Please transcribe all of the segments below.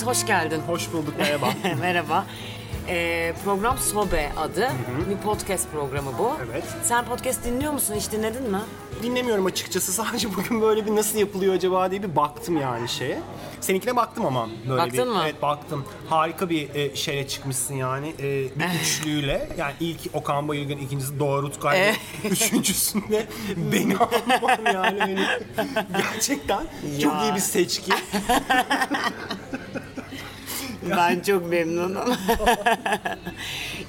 Yiğit hoş geldin. Hoş bulduk merhaba. Merhaba. Ee, program Sobe adı. Bir podcast programı bu. Evet. Sen podcast dinliyor musun? Hiç dinledin mi? Dinlemiyorum açıkçası sadece bugün böyle bir nasıl yapılıyor acaba diye bir baktım yani şeye. Seninkine baktım ama böyle Baktın bir. mı? Evet baktım. Harika bir e, şeye çıkmışsın yani. E, bir üçlüyle. Yani ilk Okan Bayülgen, ikincisi Doğa Rutkay. ve Üçüncüsünde beni almam yani. Hani gerçekten çok Ya. iyi bir seçki. Ben çok memnunum.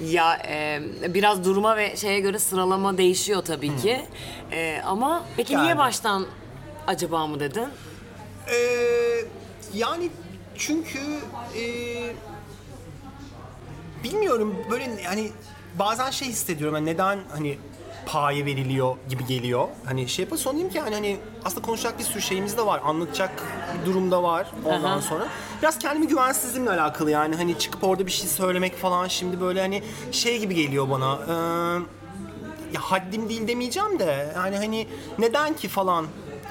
ya e, biraz duruma ve şeye göre sıralama değişiyor tabii ki. E, ama peki niye Yani. baştan acaba mı dedin? Ee, yani çünkü e, bilmiyorum böyle yani bazen şey hissediyorum hani neden hani paye veriliyor gibi geliyor. Hani şey yapar sonayım ki yani hani aslında konuşacak bir sürü şeyimiz de var. Anlatacak bir durum da var ondan Aha. sonra. Biraz kendimi güvensizliğimle alakalı yani hani çıkıp orada bir şey söylemek falan şimdi böyle hani şey gibi geliyor bana. Ee, ya haddim değil demeyeceğim de yani hani neden ki falan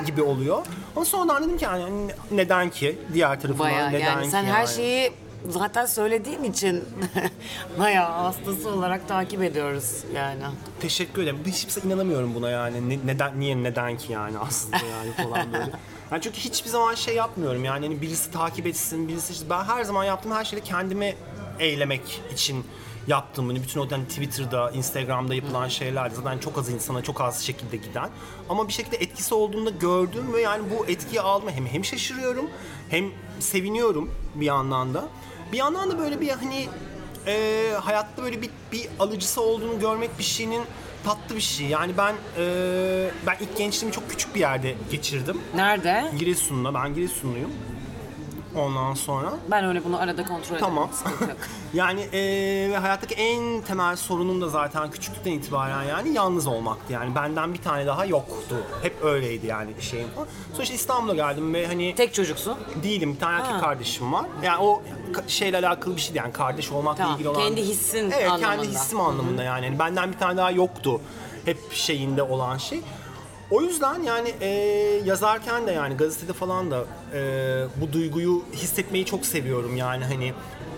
gibi oluyor. Ama sonradan dedim ki yani hani neden ki diğer tarafından Bayağı neden yani ki sen her yani. şeyi zaten söylediğin için bayağı hastası olarak takip ediyoruz yani. Teşekkür ederim. Hiç kimse inanamıyorum buna yani. Ne- neden niye neden ki yani aslında yani falan böyle. Yani çünkü hiçbir zaman şey yapmıyorum yani hani birisi takip etsin, birisi işte ben her zaman yaptığım her şeyde kendimi eylemek için yaptım bunu. Bütün o hani Twitter'da, Instagram'da yapılan şeyler zaten çok az insana çok az şekilde giden. Ama bir şekilde etkisi olduğunda gördüm ve yani bu etkiyi alma hem hem şaşırıyorum hem seviniyorum bir yandan da. Bir yandan da böyle bir hani e, hayatta böyle bir, bir alıcısı olduğunu görmek bir şeyin tatlı bir şey. Yani ben e, ben ilk gençliğimi çok küçük bir yerde geçirdim. Nerede? Giresun'da. Ben Giresunluyum. Ondan sonra Ben öyle bunu arada kontrol ederim. Tamam. Yani e, ve hayattaki en temel sorunum da zaten küçüklükten itibaren yani yalnız olmaktı. Yani benden bir tane daha yoktu. Hep öyleydi yani şeyim. Sonra işte İstanbul'a geldim ve hani Tek çocuksun. değilim. Bir tane erkek Ha. kardeşim var. Yani o şeyle alakalı bir şey değil. Yani kardeş olmakla Tamam, ilgili olan. kendi hissin evet, anlamında. kendi hissim anlamında yani. Yani Benden bir tane daha yoktu. Hep şeyinde olan şey. O yüzden yani e, yazarken de yani gazetede falan da e, bu duyguyu hissetmeyi çok seviyorum yani hani.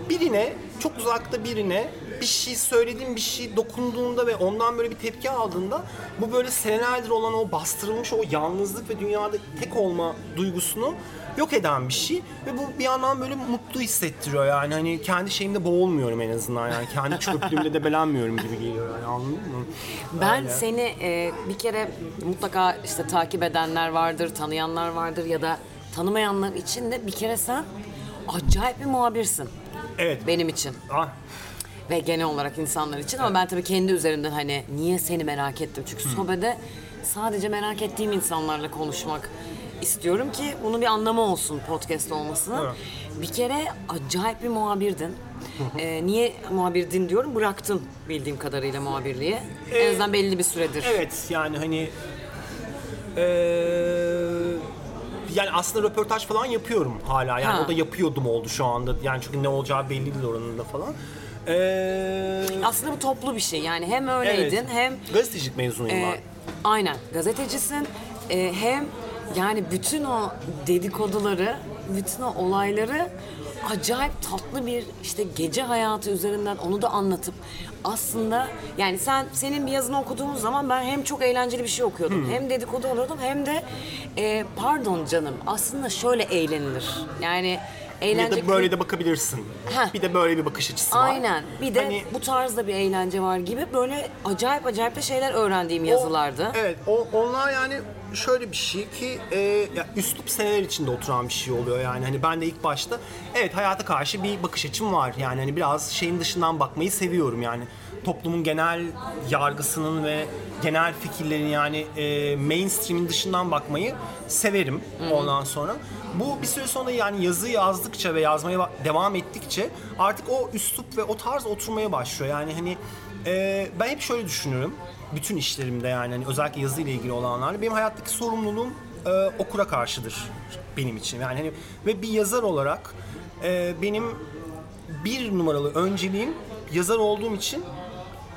Birine çok uzakta birine bir şey söylediğim bir şey dokunduğunda ve ondan böyle bir tepki aldığında bu böyle senelerdir olan o bastırılmış o yalnızlık ve dünyada tek olma duygusunu yok eden bir şey ve bu bir yandan böyle mutlu hissettiriyor yani hani kendi şeyimde boğulmuyorum en azından yani kendi çöplüğümde debelenmiyorum gibi geliyor yani anladın mı? Ben Öyle. seni e, bir kere mutlaka işte takip edenler vardır, tanıyanlar vardır ya da tanımayanlar için de bir kere sen acayip bir muhabirsin Evet. benim için Ah, ve genel olarak insanlar için ama ben tabii kendi üzerimden hani niye seni merak ettim çünkü sobede sadece merak ettiğim insanlarla konuşmak istiyorum ki bunun bir anlamı olsun podcast olmasının. Bir kere acayip bir muhabirdin. Ee, niye muhabirdin diyorum bıraktın bildiğim kadarıyla muhabirliği. en azından belli bir süredir. Evet yani hani eee, yani aslında röportaj falan yapıyorum hala. Yani Ha. o da yapıyordum oldu şu anda. Yani çünkü ne olacağı belli değil oranında falan. Eee Aslında bu toplu bir şey yani hem öyleydin evet. hem gazetecilik mezunuyum e, ben. aynen gazetecisin E, hem yani bütün o dedikoduları bütün o olayları acayip tatlı bir işte gece hayatı üzerinden onu da anlatıp aslında yani sen senin bir yazını okuduğumuz zaman ben hem çok eğlenceli bir şey okuyordum hem dedikodu oluyordum hem de e, pardon canım aslında şöyle eğlenilir yani Eğlence da böyle de bakabilirsin. Heh. Bir de böyle bir bakış açısı var. Aynen. Bir de Hani- bu tarzda bir eğlence var gibi böyle acayip acayip de şeyler öğrendiğim yazılardı. O- evet, o, onlar yani şöyle bir şey ki e, ya üslup seneler içinde oturan bir şey oluyor yani. Hani ben de ilk başta evet hayata karşı bir bakış açım var. Yani hani biraz şeyin dışından bakmayı seviyorum yani. Toplumun genel yargısının ve genel fikirlerin yani e, mainstream'in dışından bakmayı severim ondan sonra. Bu bir süre sonra yani yazı yazdıkça ve yazmaya devam ettikçe artık o üslup ve o tarz oturmaya başlıyor. Yani hani e, ben hep şöyle düşünüyorum bütün işlerimde yani hani özellikle yazı ile ilgili olanlarda benim hayattaki sorumluluğum e, okura karşıdır benim için. Yani hani ve bir yazar olarak e, benim bir numaralı önceliğim yazar olduğum için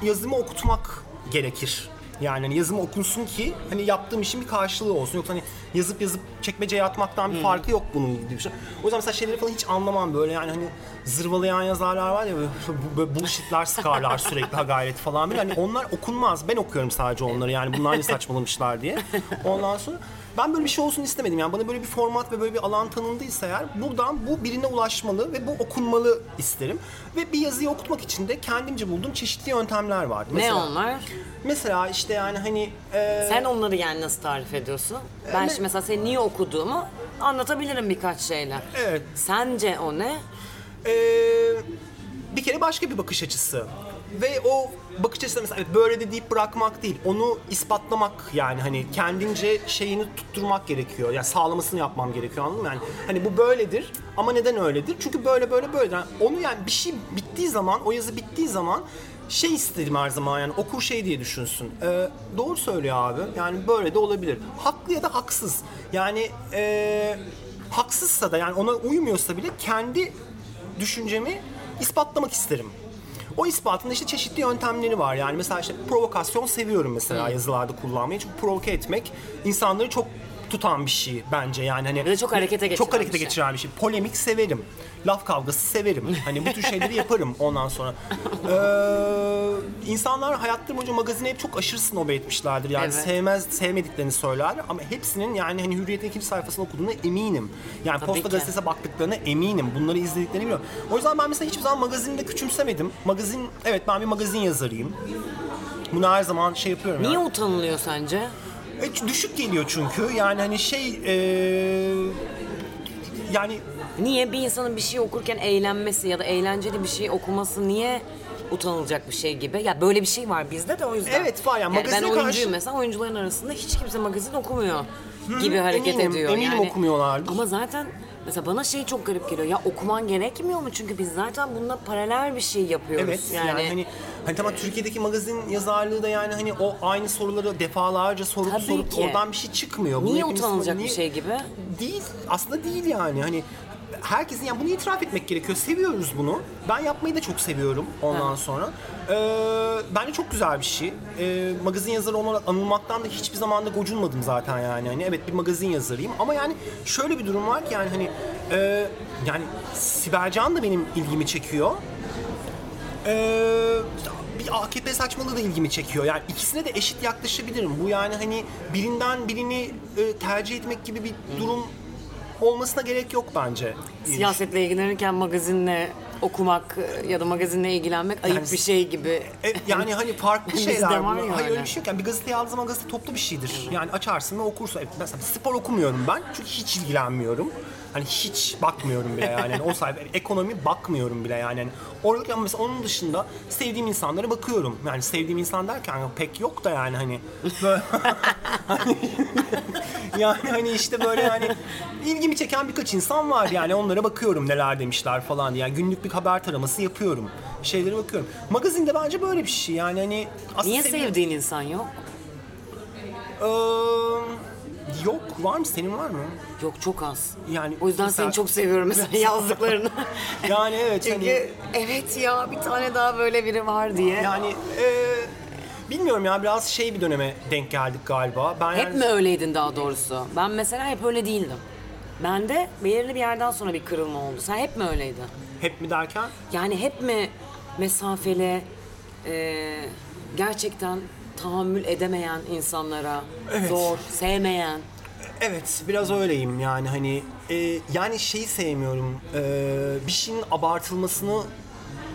yazımı okutmak gerekir Yani hani yazım okunsun ki hani yaptığım işin bir karşılığı olsun. Yoksa hani yazıp yazıp çekmeceye atmaktan bir farkı yok bunun gibi bir şey. O yüzden mesela şeyleri falan hiç anlamam böyle yani hani zırvalayan yazarlar var ya böyle, böyle bullshitler sıkarlar sürekli ha gayret falan böyle. Hani onlar okunmaz. Ben okuyorum sadece onları yani bunlar ne saçmalamışlar diye. Ondan sonra ben böyle bir şey olsun istemedim. Yani bana böyle bir format ve böyle bir alan tanındıysa eğer buradan bu birine ulaşmalı ve bu okunmalı isterim. Ve bir yazıyı okutmak için de kendimce bulduğum çeşitli yöntemler var. Ne Mesela, onlar? Mesela işte yani hani e, Sen onları yani nasıl tarif ediyorsun? Ben ne- şimdi mesela senin niye okuduğumu anlatabilirim birkaç şeyle. Evet. Sence o ne? e, bir kere başka bir bakış açısı. Ve o bakış açısı mesela evet, böyle de deyip bırakmak değil. Onu ispatlamak yani hani kendince şeyini tutturmak gerekiyor. Yani sağlamasını yapmam gerekiyor anladın mı? Yani hani bu böyledir ama neden öyledir? Çünkü böyle böyle böyle. Yani onu yani bir şey bittiği zaman, o yazı bittiği zaman şey istedim her zaman yani okur şey diye düşünsün. Ee, doğru söylüyor abi. Yani böyle de olabilir. Haklı ya da haksız. Yani ee, haksızsa da yani ona uymuyorsa bile kendi düşüncemi ispatlamak isterim. O ispatın işte çeşitli yöntemleri var. Yani mesela işte provokasyon seviyorum mesela yazılarda kullanmayı. Çünkü provoke etmek insanları çok tutan bir şey bence yani hani Ve çok harekete geçiren çok harekete bir şey. geçiren bir şey. Polemik severim. Laf kavgası severim. Hani bu tür şeyleri yaparım ondan sonra. Ee, insanlar hayatları boyunca magazine hep çok aşırı snob etmişlerdir. Yani Evet. sevmez sevmediklerini söyler ama hepsinin yani hani Hürriyet'in ikinci sayfasını okuduğuna eminim. Yani Tabii Posta ki. Gazetesi'ne baktıklarına eminim. Bunları izlediklerini biliyorum. O yüzden ben mesela hiçbir zaman magazini de küçümsemedim. Magazin, evet ben bir magazin yazarıyım. Bunu her zaman şey yapıyorum Niye yani. utanılıyor sence? E, düşük geliyor çünkü. Yani hani şey... e, yani Niye bir insanın bir şey okurken eğlenmesi ya da eğlenceli bir şey okuması niye utanılacak bir şey gibi? Ya böyle bir şey var bizde de o yüzden. Evet, var ya, ben magazine oyuncuyum karşı- mesela oyuncuların arasında hiç kimse magazin okumuyor gibi hareket eminim, ediyor. eminim yani. okumuyorlardır. Ama zaten mesela bana şey çok garip geliyor. Ya okuman gerekmiyor mu? Çünkü biz zaten bununla paralel bir şey yapıyoruz. Evet yani, hani hani tamam Türkiye'deki magazin yazarlığı da yani hani o aynı soruları defalarca sorup Tabii sorup ki. oradan bir şey çıkmıyor. Niye hepimiz- utanılacak bir şey gibi? Değil. Aslında değil yani. Hani herkesin yani bunu itiraf etmek gerekiyor. Seviyoruz bunu. Ben yapmayı da çok seviyorum ondan sonra. Ee, bence çok güzel bir şey. Ee, magazin yazarı olarak anılmaktan da hiçbir zaman da gocunmadım zaten yani. Hani evet bir magazin yazarıyım ama yani şöyle bir durum var ki yani hani e, yani Sibel Can da benim ilgimi çekiyor. Ee, bir AKP saçmalığı da ilgimi çekiyor. Yani ikisine de eşit yaklaşabilirim. Bu yani hani birinden birini e, tercih etmek gibi bir durum olmasına gerek yok bence. Siyasetle ilgilenirken magazinle okumak e, ya da magazinle ilgilenmek ayıp Yani- bir şey gibi. E, yani hani farklı şeyler. var yani. Hayır öyle bir şey yok. Yani bir gazeteyi aldığın zaman gazete toplu bir şeydir. Yani açarsın ve okursun. Evet, mesela spor okumuyorum ben. Çünkü hiç ilgilenmiyorum. Hani hiç bakmıyorum bile yani. yani o sayfa ekonomi bakmıyorum bile yani. yani orada ama mesela onun dışında sevdiğim insanlara bakıyorum. Yani sevdiğim insan derken pek yok da yani hani böyle yani hani işte böyle yani ilgimi çeken birkaç insan var yani onlara bakıyorum neler demişler falan. Yani günlük bir haber taraması yapıyorum. Şeylere bakıyorum. Magazinde bence böyle bir şey yani hani Niye sevdiğin insan yok? Ee, yok var mı senin var mı? Yok çok az. Yani O yüzden mesela- seni çok seviyorum mesela yazdıklarını. Yani evet Çünkü hani evet ya bir tane daha böyle biri var diye. yani e, bilmiyorum ya biraz şey bir döneme denk geldik galiba. Ben Hep yani- mi öyleydin daha doğrusu? Ben mesela hep öyle değildim. Ben de belirli bir yerden sonra bir kırılma oldu. Sen hep mi öyleydin? hep mi derken? Yani hep mi mesafeli, e, gerçekten tahammül edemeyen insanlara, Evet. zor, sevmeyen. Evet biraz öyleyim yani hani e, yani şeyi sevmiyorum e, bir şeyin abartılmasını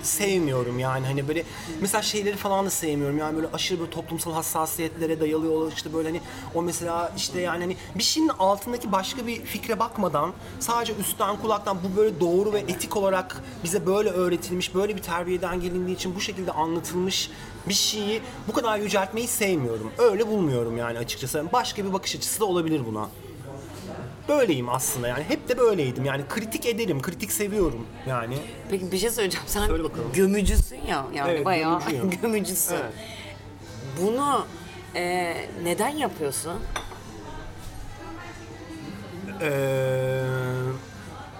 sevmiyorum yani hani böyle mesela şeyleri falan da sevmiyorum yani böyle aşırı böyle toplumsal hassasiyetlere dayalı olan işte böyle hani o mesela işte yani hani bir şeyin altındaki başka bir fikre bakmadan sadece üstten kulaktan bu böyle doğru ve etik olarak bize böyle öğretilmiş böyle bir terbiyeden gelindiği için bu şekilde anlatılmış bir şeyi bu kadar yüceltmeyi sevmiyorum öyle bulmuyorum yani açıkçası başka bir bakış açısı da olabilir buna böyleyim aslında yani hep de böyleydim yani kritik ederim kritik seviyorum yani Peki bir şey söyleyeceğim. Sen Söyle bakalım. gömücüsün ya. Yani Evet, bayağı gömücüyüm. gömücüsün. Evet. Bunu e, neden yapıyorsun? Ee,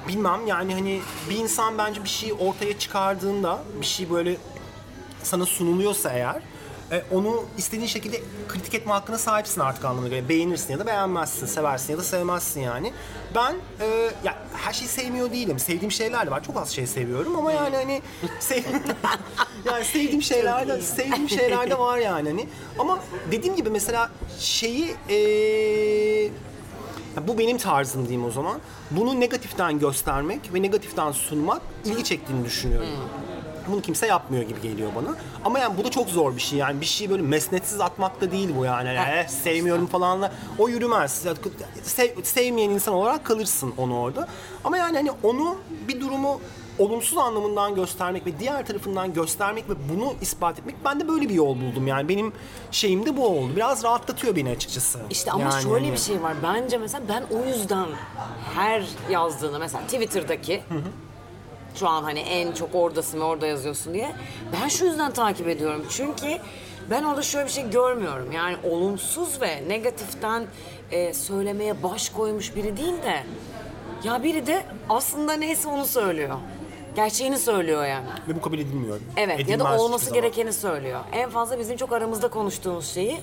bilmem yani hani bir insan bence bir şey ortaya çıkardığında bir şey böyle sana sunuluyorsa eğer e, onu istediğin şekilde kritik etme hakkına sahipsin artık anlamına göre. Beğenirsin ya da beğenmezsin, seversin ya da sevmezsin yani. Ben e, ya her şeyi sevmiyor değilim. Sevdiğim şeyler de var. Çok az şey seviyorum ama yani hani sev... yani sevdiğim şeyler de sevdiğim şeyler de var yani hani. Ama dediğim gibi mesela şeyi e, bu benim tarzım diyeyim o zaman. Bunu negatiften göstermek ve negatiften sunmak ilgi çektiğini düşünüyorum. Bunu kimse yapmıyor gibi geliyor bana. Ama yani bu da çok zor bir şey. Yani bir şeyi böyle mesnetsiz atmak da değil bu yani. yani "Eh, sevmiyorum falanla. O yürümez. Sev- sevmeyen insan olarak kalırsın onu orada. Ama yani hani onu bir durumu olumsuz anlamından göstermek ve diğer tarafından göstermek ve bunu ispat etmek ben de böyle bir yol buldum yani benim şeyim de bu oldu. Biraz rahatlatıyor beni açıkçası. İşte ama Yani şöyle hani- bir şey var. Bence mesela ben o yüzden her yazdığını mesela Twitter'daki şu an hani en çok oradasın ve orada yazıyorsun diye ben şu yüzden takip ediyorum. Çünkü ben orada şöyle bir şey görmüyorum. Yani olumsuz ve negatiften e, söylemeye baş koymuş biri değil de ya biri de aslında neyse onu söylüyor. Gerçeğini söylüyor yani. Ve bu kabul edilmiyor. Evet ya Edilmez da hiçbir olması zaman. gerekeni söylüyor. En fazla bizim çok aramızda konuştuğumuz şeyi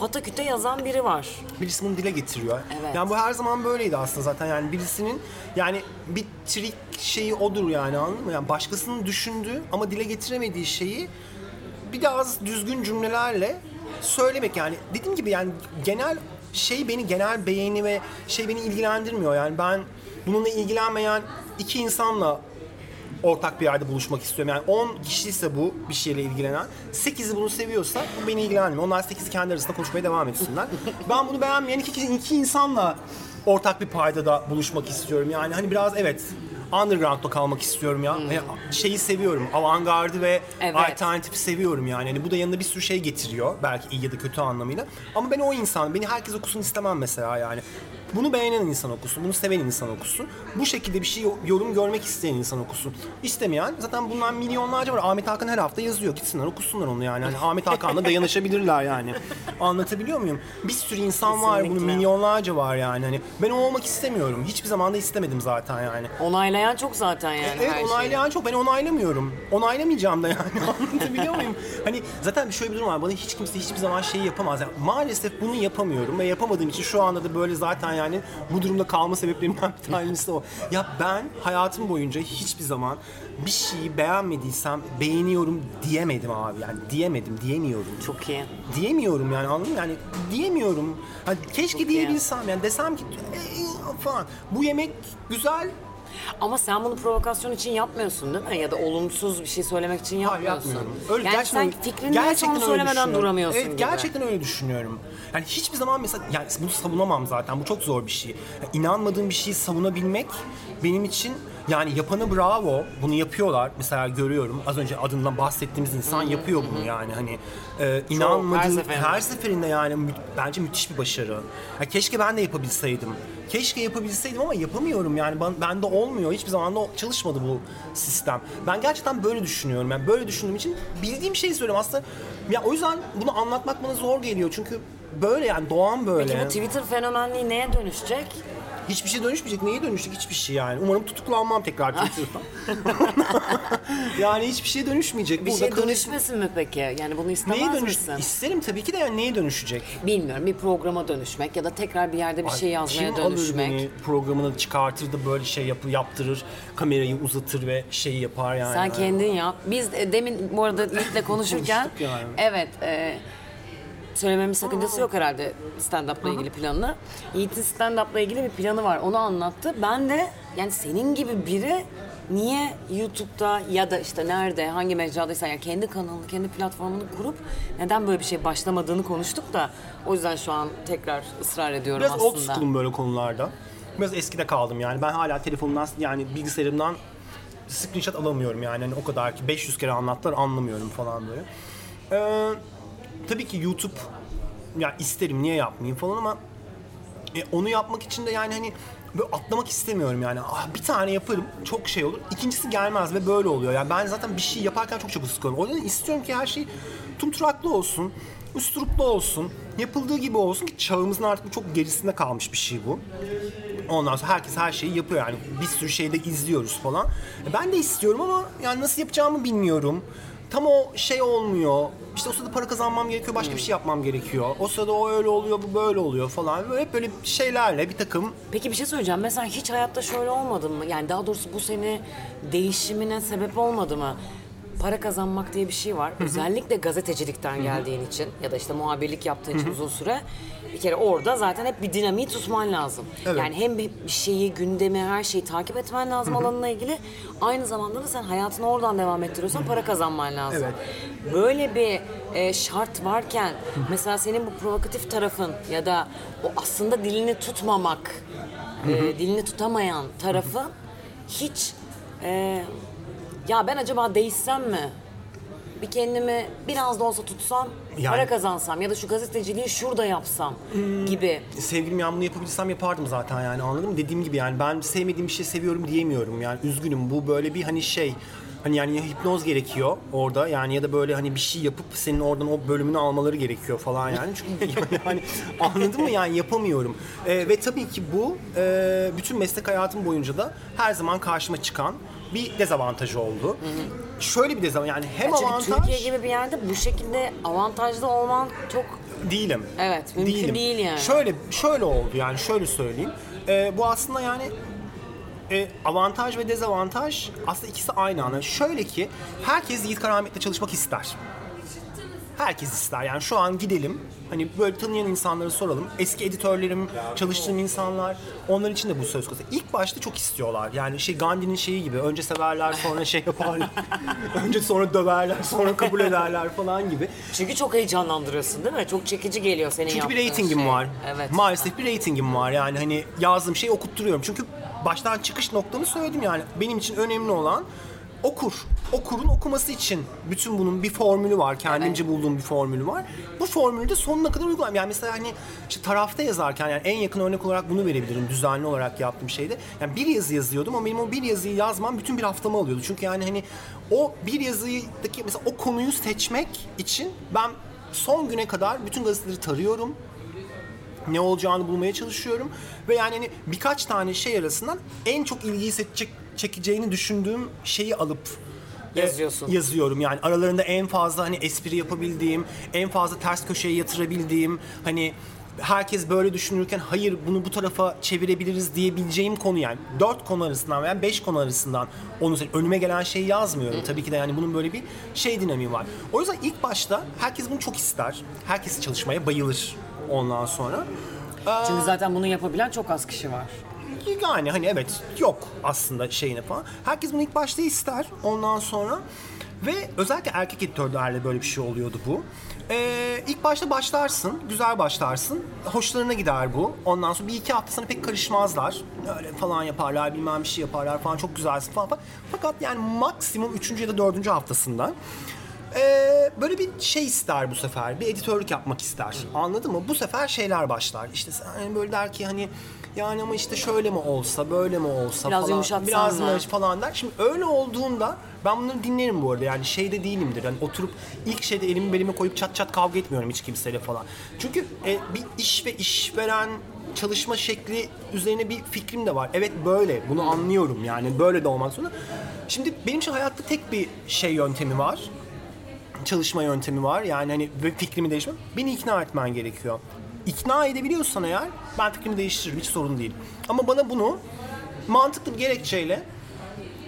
pataküte yazan biri var. Birisi bunu dile getiriyor. Evet. Yani bu her zaman böyleydi aslında zaten yani birisinin yani bir trik şeyi odur yani anladın mı? Yani başkasının düşündüğü ama dile getiremediği şeyi bir de az düzgün cümlelerle söylemek yani dediğim gibi yani genel şey beni genel beğeni ve şey beni ilgilendirmiyor yani ben bununla ilgilenmeyen iki insanla ortak bir yerde buluşmak istiyorum. Yani 10 kişiyse bu bir şeyle ilgilenen, 8'i bunu seviyorsa bu beni ilgilenmiyor. Onlar 8'i kendi arasında konuşmaya devam etsinler. ben bunu beğenmeyen iki, iki insanla ortak bir paydada buluşmak istiyorum. Yani hani biraz evet underground'da kalmak istiyorum ya. Yani şeyi seviyorum. Avantgardı ve Evet. alternatifi seviyorum yani. Hani bu da yanında bir sürü şey getiriyor. Belki iyi ya da kötü anlamıyla. Ama ben o insan, beni herkes okusun istemem mesela yani. Bunu beğenen insan okusun, bunu seven insan okusun. Bu şekilde bir şey yorum görmek isteyen insan okusun. İstemeyen zaten bundan milyonlarca var. Ahmet Hakan her hafta yazıyor. Gitsinler okusunlar onu yani. Hani Ahmet Hakan'la dayanışabilirler yani. Anlatabiliyor muyum? Bir sürü insan var. Bunu Kesinlikle. milyonlarca var yani. Hani ben o olmak istemiyorum. Hiçbir zaman da istemedim zaten yani. Onaylayan çok zaten yani Evet her şeyi. onaylayan çok ben onaylamıyorum. Onaylamayacağım da yani anlatabiliyor muyum? Hani zaten şöyle bir durum var bana hiç kimse hiçbir zaman şeyi yapamaz. Yani maalesef bunu yapamıyorum ve yapamadığım için şu anda da böyle zaten yani bu durumda kalma sebeplerimden bir tanesi o. Ya ben hayatım boyunca hiçbir zaman bir şeyi beğenmediysem beğeniyorum diyemedim abi yani diyemedim diyemiyorum. Çok iyi. Diyemiyorum yani anladın mı? Yani diyemiyorum. Hani keşke Çok diyebilsem yani desem ki "Ey, falan bu yemek güzel Ama sen bunu provokasyon için yapmıyorsun değil mi? Ya da olumsuz bir şey söylemek için Hayır yapmıyorsun. yapmıyorum. Öyle yani gerçekten sen fikrini neyse onu öyle söylemeden düşünüyorum. duramıyorsun evet, gibi. gerçekten öyle düşünüyorum. Yani hiçbir zaman mesela yani bunu savunamam zaten. Bu çok zor bir şey. Yani inanmadığım bir şeyi savunabilmek benim için yani yapana bravo. Bunu yapıyorlar. Mesela görüyorum. Az önce adından bahsettiğimiz insan yapıyor bunu yani. Hani e, inanmadığım her her seferinde. seferinde, yani mü- bence müthiş bir başarı. Ya keşke ben de yapabilseydim. Keşke yapabilseydim ama yapamıyorum yani ben, bende olmuyor. Hiçbir zaman da çalışmadı bu sistem. Ben gerçekten böyle düşünüyorum. Yani böyle düşündüğüm için bildiğim şeyi söylüyorum aslında. Ya o yüzden bunu anlatmak bana zor geliyor çünkü böyle yani doğan böyle. Peki bu Twitter fenomenliği neye dönüşecek? Hiçbir şey dönüşmeyecek. Neye dönüşecek? Hiçbir şey yani. Umarım tutuklanmam tekrar Twitter'dan. yani hiçbir şey dönüşmeyecek. Bir Burada şey dönüşmesin mi peki? Yani bunu istemez Neye dönüş? misin? İsterim tabii ki de yani neye dönüşecek? Bilmiyorum bir programa dönüşmek ya da tekrar bir yerde bir şey yazmaya Kim alır dönüşmek. beni programına çıkartır da böyle şey yapı, yaptırır, kamerayı uzatır ve şeyi yapar yani. Sen kendin yap. Biz de demin bu arada Yiğit'le konuşurken yani. evet e, söylememin sakıncası yok herhalde stand-up'la ilgili planını. Yiğit'in stand-up'la ilgili bir planı var. Onu anlattı. Ben de yani senin gibi biri niye YouTube'da ya da işte nerede, hangi mecradaysa yani kendi kanalını, kendi platformunu kurup neden böyle bir şey başlamadığını konuştuk da o yüzden şu an tekrar ısrar ediyorum Biraz old aslında. school'um böyle konularda. Biraz eskide kaldım yani. Ben hala telefonumdan yani bilgisayarımdan screenshot alamıyorum yani. Hani o kadar ki 500 kere anlattılar anlamıyorum falan böyle. Ee, tabii ki YouTube ya isterim niye yapmayayım falan ama e, onu yapmak için de yani hani böyle atlamak istemiyorum yani. Ah, bir tane yaparım çok şey olur. İkincisi gelmez ve böyle oluyor. Yani ben zaten bir şey yaparken çok çok sıkılıyorum. O yüzden istiyorum ki her şey tumturaklı olsun, üsturuplu olsun, yapıldığı gibi olsun ki çağımızın artık çok gerisinde kalmış bir şey bu. Ondan sonra herkes her şeyi yapıyor yani bir sürü şeyde izliyoruz falan. E, Ben de istiyorum ama yani nasıl yapacağımı bilmiyorum. Tam o şey olmuyor. İşte o sırada para kazanmam gerekiyor, başka bir şey yapmam gerekiyor. O sırada o öyle oluyor, bu böyle oluyor falan. Böyle hep böyle şeylerle bir takım Peki bir şey söyleyeceğim. Mesela hiç hayatta şöyle olmadı mı? Yani daha doğrusu bu seni değişimine sebep olmadı mı? Para kazanmak diye bir şey var. Özellikle gazetecilikten geldiğin için ya da işte muhabirlik yaptığın için uzun süre bir kere orada zaten hep bir dinamiği tutman lazım. Evet. Yani hem bir şeyi, gündemi, her şeyi takip etmen lazım alanına ilgili. Aynı zamanda da sen hayatını oradan devam ettiriyorsan para kazanman lazım. Evet. Böyle bir e, şart varken mesela senin bu provokatif tarafın ya da o aslında dilini tutmamak, e, dilini tutamayan tarafın hiç e, ya ben acaba değişsem mi? Bir kendimi biraz da olsa tutsam, Yani- para kazansam ya da şu gazeteciliği şurada yapsam gibi. sevgilim ya bunu yapabilsem yapardım zaten yani anladın mı? Dediğim gibi yani ben sevmediğim bir şey seviyorum diyemiyorum yani üzgünüm bu böyle bir hani şey hani yani ya hipnoz gerekiyor orada yani ya da böyle hani bir şey yapıp senin oradan o bölümünü almaları gerekiyor falan yani çünkü yani anladın mı yani yapamıyorum Ee, ve tabii ki bu e, bütün meslek hayatım boyunca da her zaman karşıma çıkan bir dezavantajı oldu. Şöyle bir dezavantaj yani hem Çünkü avantaj Türkiye gibi bir yerde bu şekilde avantajlı olman çok değilim. Evet, mümkün Değilim. değil yani. Şöyle şöyle oldu yani şöyle söyleyeyim. Ee, bu aslında yani e, avantaj ve dezavantaj aslında ikisi aynı anda. Şöyle ki herkes Yiğit Karamet'le çalışmak ister. Herkes ister. Yani şu an gidelim. Hani böyle tanıyan insanları soralım. Eski editörlerim, çalıştığım insanlar onlar için de bu söz konusu. İlk başta çok istiyorlar. Yani şey Gandhi'nin şeyi gibi. Önce severler sonra şey yaparlar. önce sonra döverler sonra kabul ederler falan gibi. çünkü çok heyecanlandırıyorsun değil mi? Çok çekici geliyor senin Çünkü bir reytingim şey. var. Evet. Maalesef bir reytingim var. Yani hani yazdığım şeyi okutturuyorum. Çünkü baştan çıkış noktamı söyledim yani. Benim için önemli olan okur. Okurun okuması için bütün bunun bir formülü var. Kendimce bulduğum bir formülü var. Bu formülü de sonuna kadar uygulayayım. Yani mesela hani işte tarafta yazarken yani en yakın örnek olarak bunu verebilirim düzenli olarak yaptığım şeyde. Yani bir yazı yazıyordum ama benim o bir yazıyı yazmam bütün bir haftamı alıyordu. Çünkü yani hani o bir yazıdaki mesela o konuyu seçmek için ben son güne kadar bütün gazeteleri tarıyorum ne olacağını bulmaya çalışıyorum ve yani hani birkaç tane şey arasından en çok ilgiyi seçecek çekeceğini düşündüğüm şeyi alıp Yazıyorsun. yazıyorum yani aralarında en fazla hani espri yapabildiğim, en fazla ters köşeye yatırabildiğim hani herkes böyle düşünürken hayır bunu bu tarafa çevirebiliriz diyebileceğim konu yani dört konu arasından veya beş konu arasından onu önüme gelen şeyi yazmıyorum. Tabii ki de yani bunun böyle bir şey dinamiği var. O yüzden ilk başta herkes bunu çok ister. Herkes çalışmaya bayılır ondan sonra. Çünkü zaten bunu yapabilen çok az kişi var. Yani hani evet yok aslında şeyine falan. Herkes bunu ilk başta ister ondan sonra. Ve özellikle erkek editörlerle böyle bir şey oluyordu bu. Ee, ilk başta başlarsın, güzel başlarsın. Hoşlarına gider bu. Ondan sonra bir iki hafta sana pek karışmazlar. Öyle falan yaparlar, bilmem bir şey yaparlar falan. Çok güzelsin falan. Fakat yani maksimum üçüncü ya da dördüncü haftasında ee, böyle bir şey ister bu sefer. Bir editörlük yapmak ister. Anladın mı? Bu sefer şeyler başlar. İşte sen böyle der ki hani yani ama işte şöyle mi olsa, böyle mi olsa Biraz falan. yumuşatsan Biraz mı? falan der. Şimdi öyle olduğunda ben bunları dinlerim bu arada. Yani şeyde değilimdir. Hani oturup ilk şeyde elimi belime koyup çat çat kavga etmiyorum hiç kimseyle falan. Çünkü e, bir iş ve işveren çalışma şekli üzerine bir fikrim de var. Evet böyle. Bunu anlıyorum yani. Böyle de olmak zorunda. Şimdi benim için hayatta tek bir şey yöntemi var çalışma yöntemi var. Yani hani ve fikrimi değiştirmem. Beni ikna etmen gerekiyor. İkna edebiliyorsan eğer ben fikrimi değiştiririm. Hiç sorun değil. Ama bana bunu mantıklı bir gerekçeyle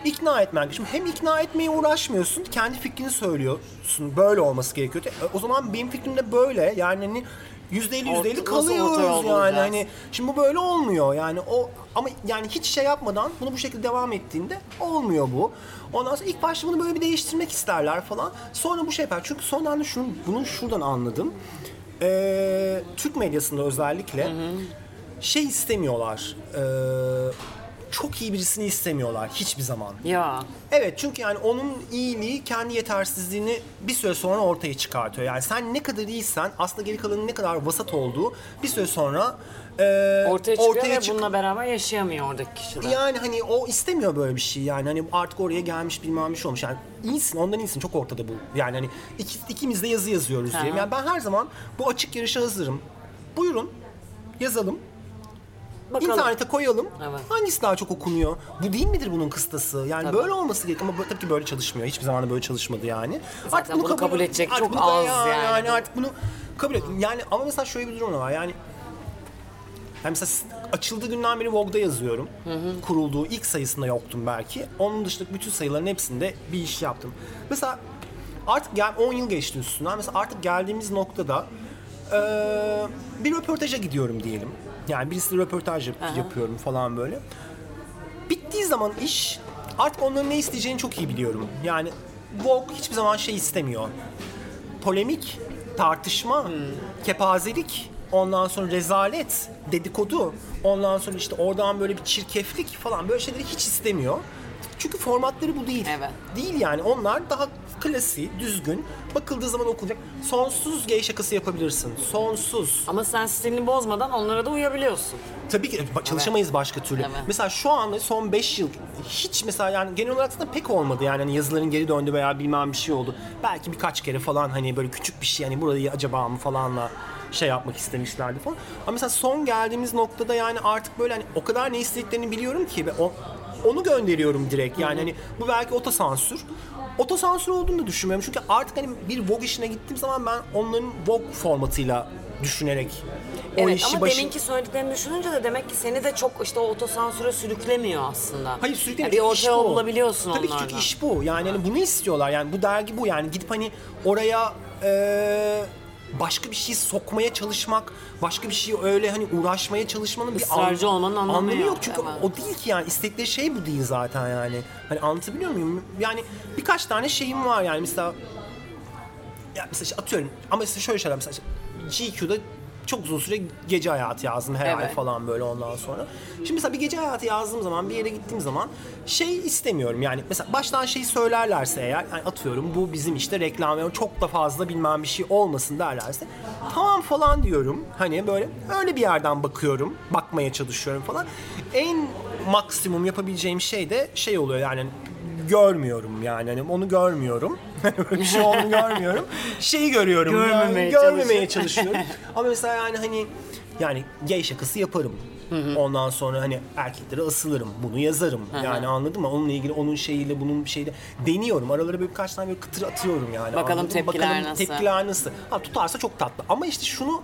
ikna etmen. Şimdi hem ikna etmeye uğraşmıyorsun, kendi fikrini söylüyorsun. Böyle olması gerekiyor. E, O zaman benim fikrim de böyle. Yani hani yüzde elli yüzde elli Orta- nasıl orta kalıyoruz yol yani. Hani şimdi bu böyle olmuyor. Yani o ama yani hiç şey yapmadan bunu bu şekilde devam ettiğinde olmuyor bu. Ondan sonra ilk başta bunu böyle bir değiştirmek isterler falan. Sonra bu şey yapar. Çünkü son anda şunu, bunu şuradan anladım. Ee, Türk medyasında özellikle şey istemiyorlar. Ee, çok iyi birisini istemiyorlar hiçbir zaman. Ya Evet çünkü yani onun iyiliği kendi yetersizliğini bir süre sonra ortaya çıkartıyor. Yani sen ne kadar iyisen aslında geri kalanın ne kadar vasat olduğu bir süre sonra e, ortaya çıkıyor ve çık- bununla beraber yaşayamıyor oradaki kişi de. yani hani o istemiyor böyle bir şey yani hani artık oraya gelmiş bilmem bir şey olmuş yani iyisin ondan iyisin çok ortada bu yani hani iki, ikimiz de yazı yazıyoruz Aha. yani ben her zaman bu açık yarışa hazırım buyurun yazalım Bakalım. İnternete koyalım. Evet. Hangisi daha çok okunuyor? Bu değil midir bunun kıstası? Yani Tabii. böyle olması gerekiyor ama bu- tabii ki böyle çalışmıyor. Hiçbir zaman da böyle çalışmadı yani. Zaten bunu kabul edecek artık çok bunu az ya- yani. Yani artık bunu kabul et. Yani ama mesela şöyle bir durum da var. Yani yani mesela açıldığı günden beri Vogue'da yazıyorum. Kurulduğu ilk sayısında yoktum belki. Onun dışında bütün sayıların hepsinde bir iş yaptım. Mesela artık gel 10 yıl geçti üstünden. Mesela artık geldiğimiz noktada eee, bir röportaja gidiyorum diyelim. Yani birisiyle röportaj yap- yapıyorum falan böyle. Bittiği zaman iş artık onların ne isteyeceğini çok iyi biliyorum. Yani Vogue hiçbir zaman şey istemiyor polemik, tartışma, kepazelik, ondan sonra rezalet, dedikodu, ondan sonra işte oradan böyle bir çirkeflik falan böyle şeyleri hiç istemiyor. Çünkü formatları bu değil. Evet. Değil yani onlar daha klasik, düzgün, bakıldığı zaman okunacak. Sonsuz gay şakası yapabilirsin. Sonsuz. Ama sen stilini bozmadan onlara da uyabiliyorsun. Tabii ki çalışamayız başka türlü. Evet. Mesela şu anda son 5 yıl hiç mesela yani genel olarak da pek olmadı yani hani yazıların geri döndü veya bilmem bir şey oldu. Belki birkaç kere falan hani böyle küçük bir şey hani burayı acaba mı falanla şey yapmak istemişlerdi falan. Ama mesela son geldiğimiz noktada yani artık böyle hani o kadar ne istediklerini biliyorum ki ve o, onu gönderiyorum direkt. Yani hani bu belki otosansür. Otosansür olduğunu da düşünmüyorum. Çünkü artık hani bir Vogue işine gittiğim zaman ben onların Vogue formatıyla düşünerek o Evet işi ama başı... deminki söylediklerini düşününce de demek ki seni de çok işte o otosansüre sürüklemiyor aslında. Hayır sürekli Yani bir orta yol bulabiliyorsun Tabii ki çünkü iş bu. Yani hani bunu istiyorlar. Yani bu dergi bu. Yani gidip hani oraya eee, başka bir şey sokmaya çalışmak, başka bir şey öyle hani uğraşmaya çalışmanın bir Israrcı olmanın anlamı yok, yok. Çünkü evet. o değil ki yani istekleri şey bu değil zaten yani. Hani anlatabiliyor muyum? Yani birkaç tane şeyim var yani mesela ya mesela işte atıyorum ama mesela şöyle şeyler mesela işte GQ'da çok uzun süre gece hayatı yazdım her ay Evet. falan böyle ondan sonra. Şimdi mesela bir gece hayatı yazdığım zaman bir yere gittiğim zaman şey istemiyorum yani mesela baştan şeyi söylerlerse eğer yani atıyorum bu bizim işte reklam ve çok da fazla bilmem bir şey olmasın derlerse tamam falan diyorum hani böyle öyle bir yerden bakıyorum bakmaya çalışıyorum falan. En maksimum yapabileceğim şey de şey oluyor yani görmüyorum yani hani onu görmüyorum. Böyle bir şey olduğunu görmüyorum. Şeyi görüyorum. Görmemeye yani, görmemeye çalışıyorum. Ama mesela yani hani yani gay şakası yaparım. Ondan sonra hani erkeklere asılırım. Bunu yazarım. Yani anladın mı? Onunla ilgili onun şeyiyle bunun şeyiyle deniyorum. Aralara böyle birkaç tane böyle kıtır atıyorum yani. Bakalım anladın tepkiler Bakalım nasıl? Tepkiler nasıl? Ha, tutarsa çok tatlı. Ama işte şunu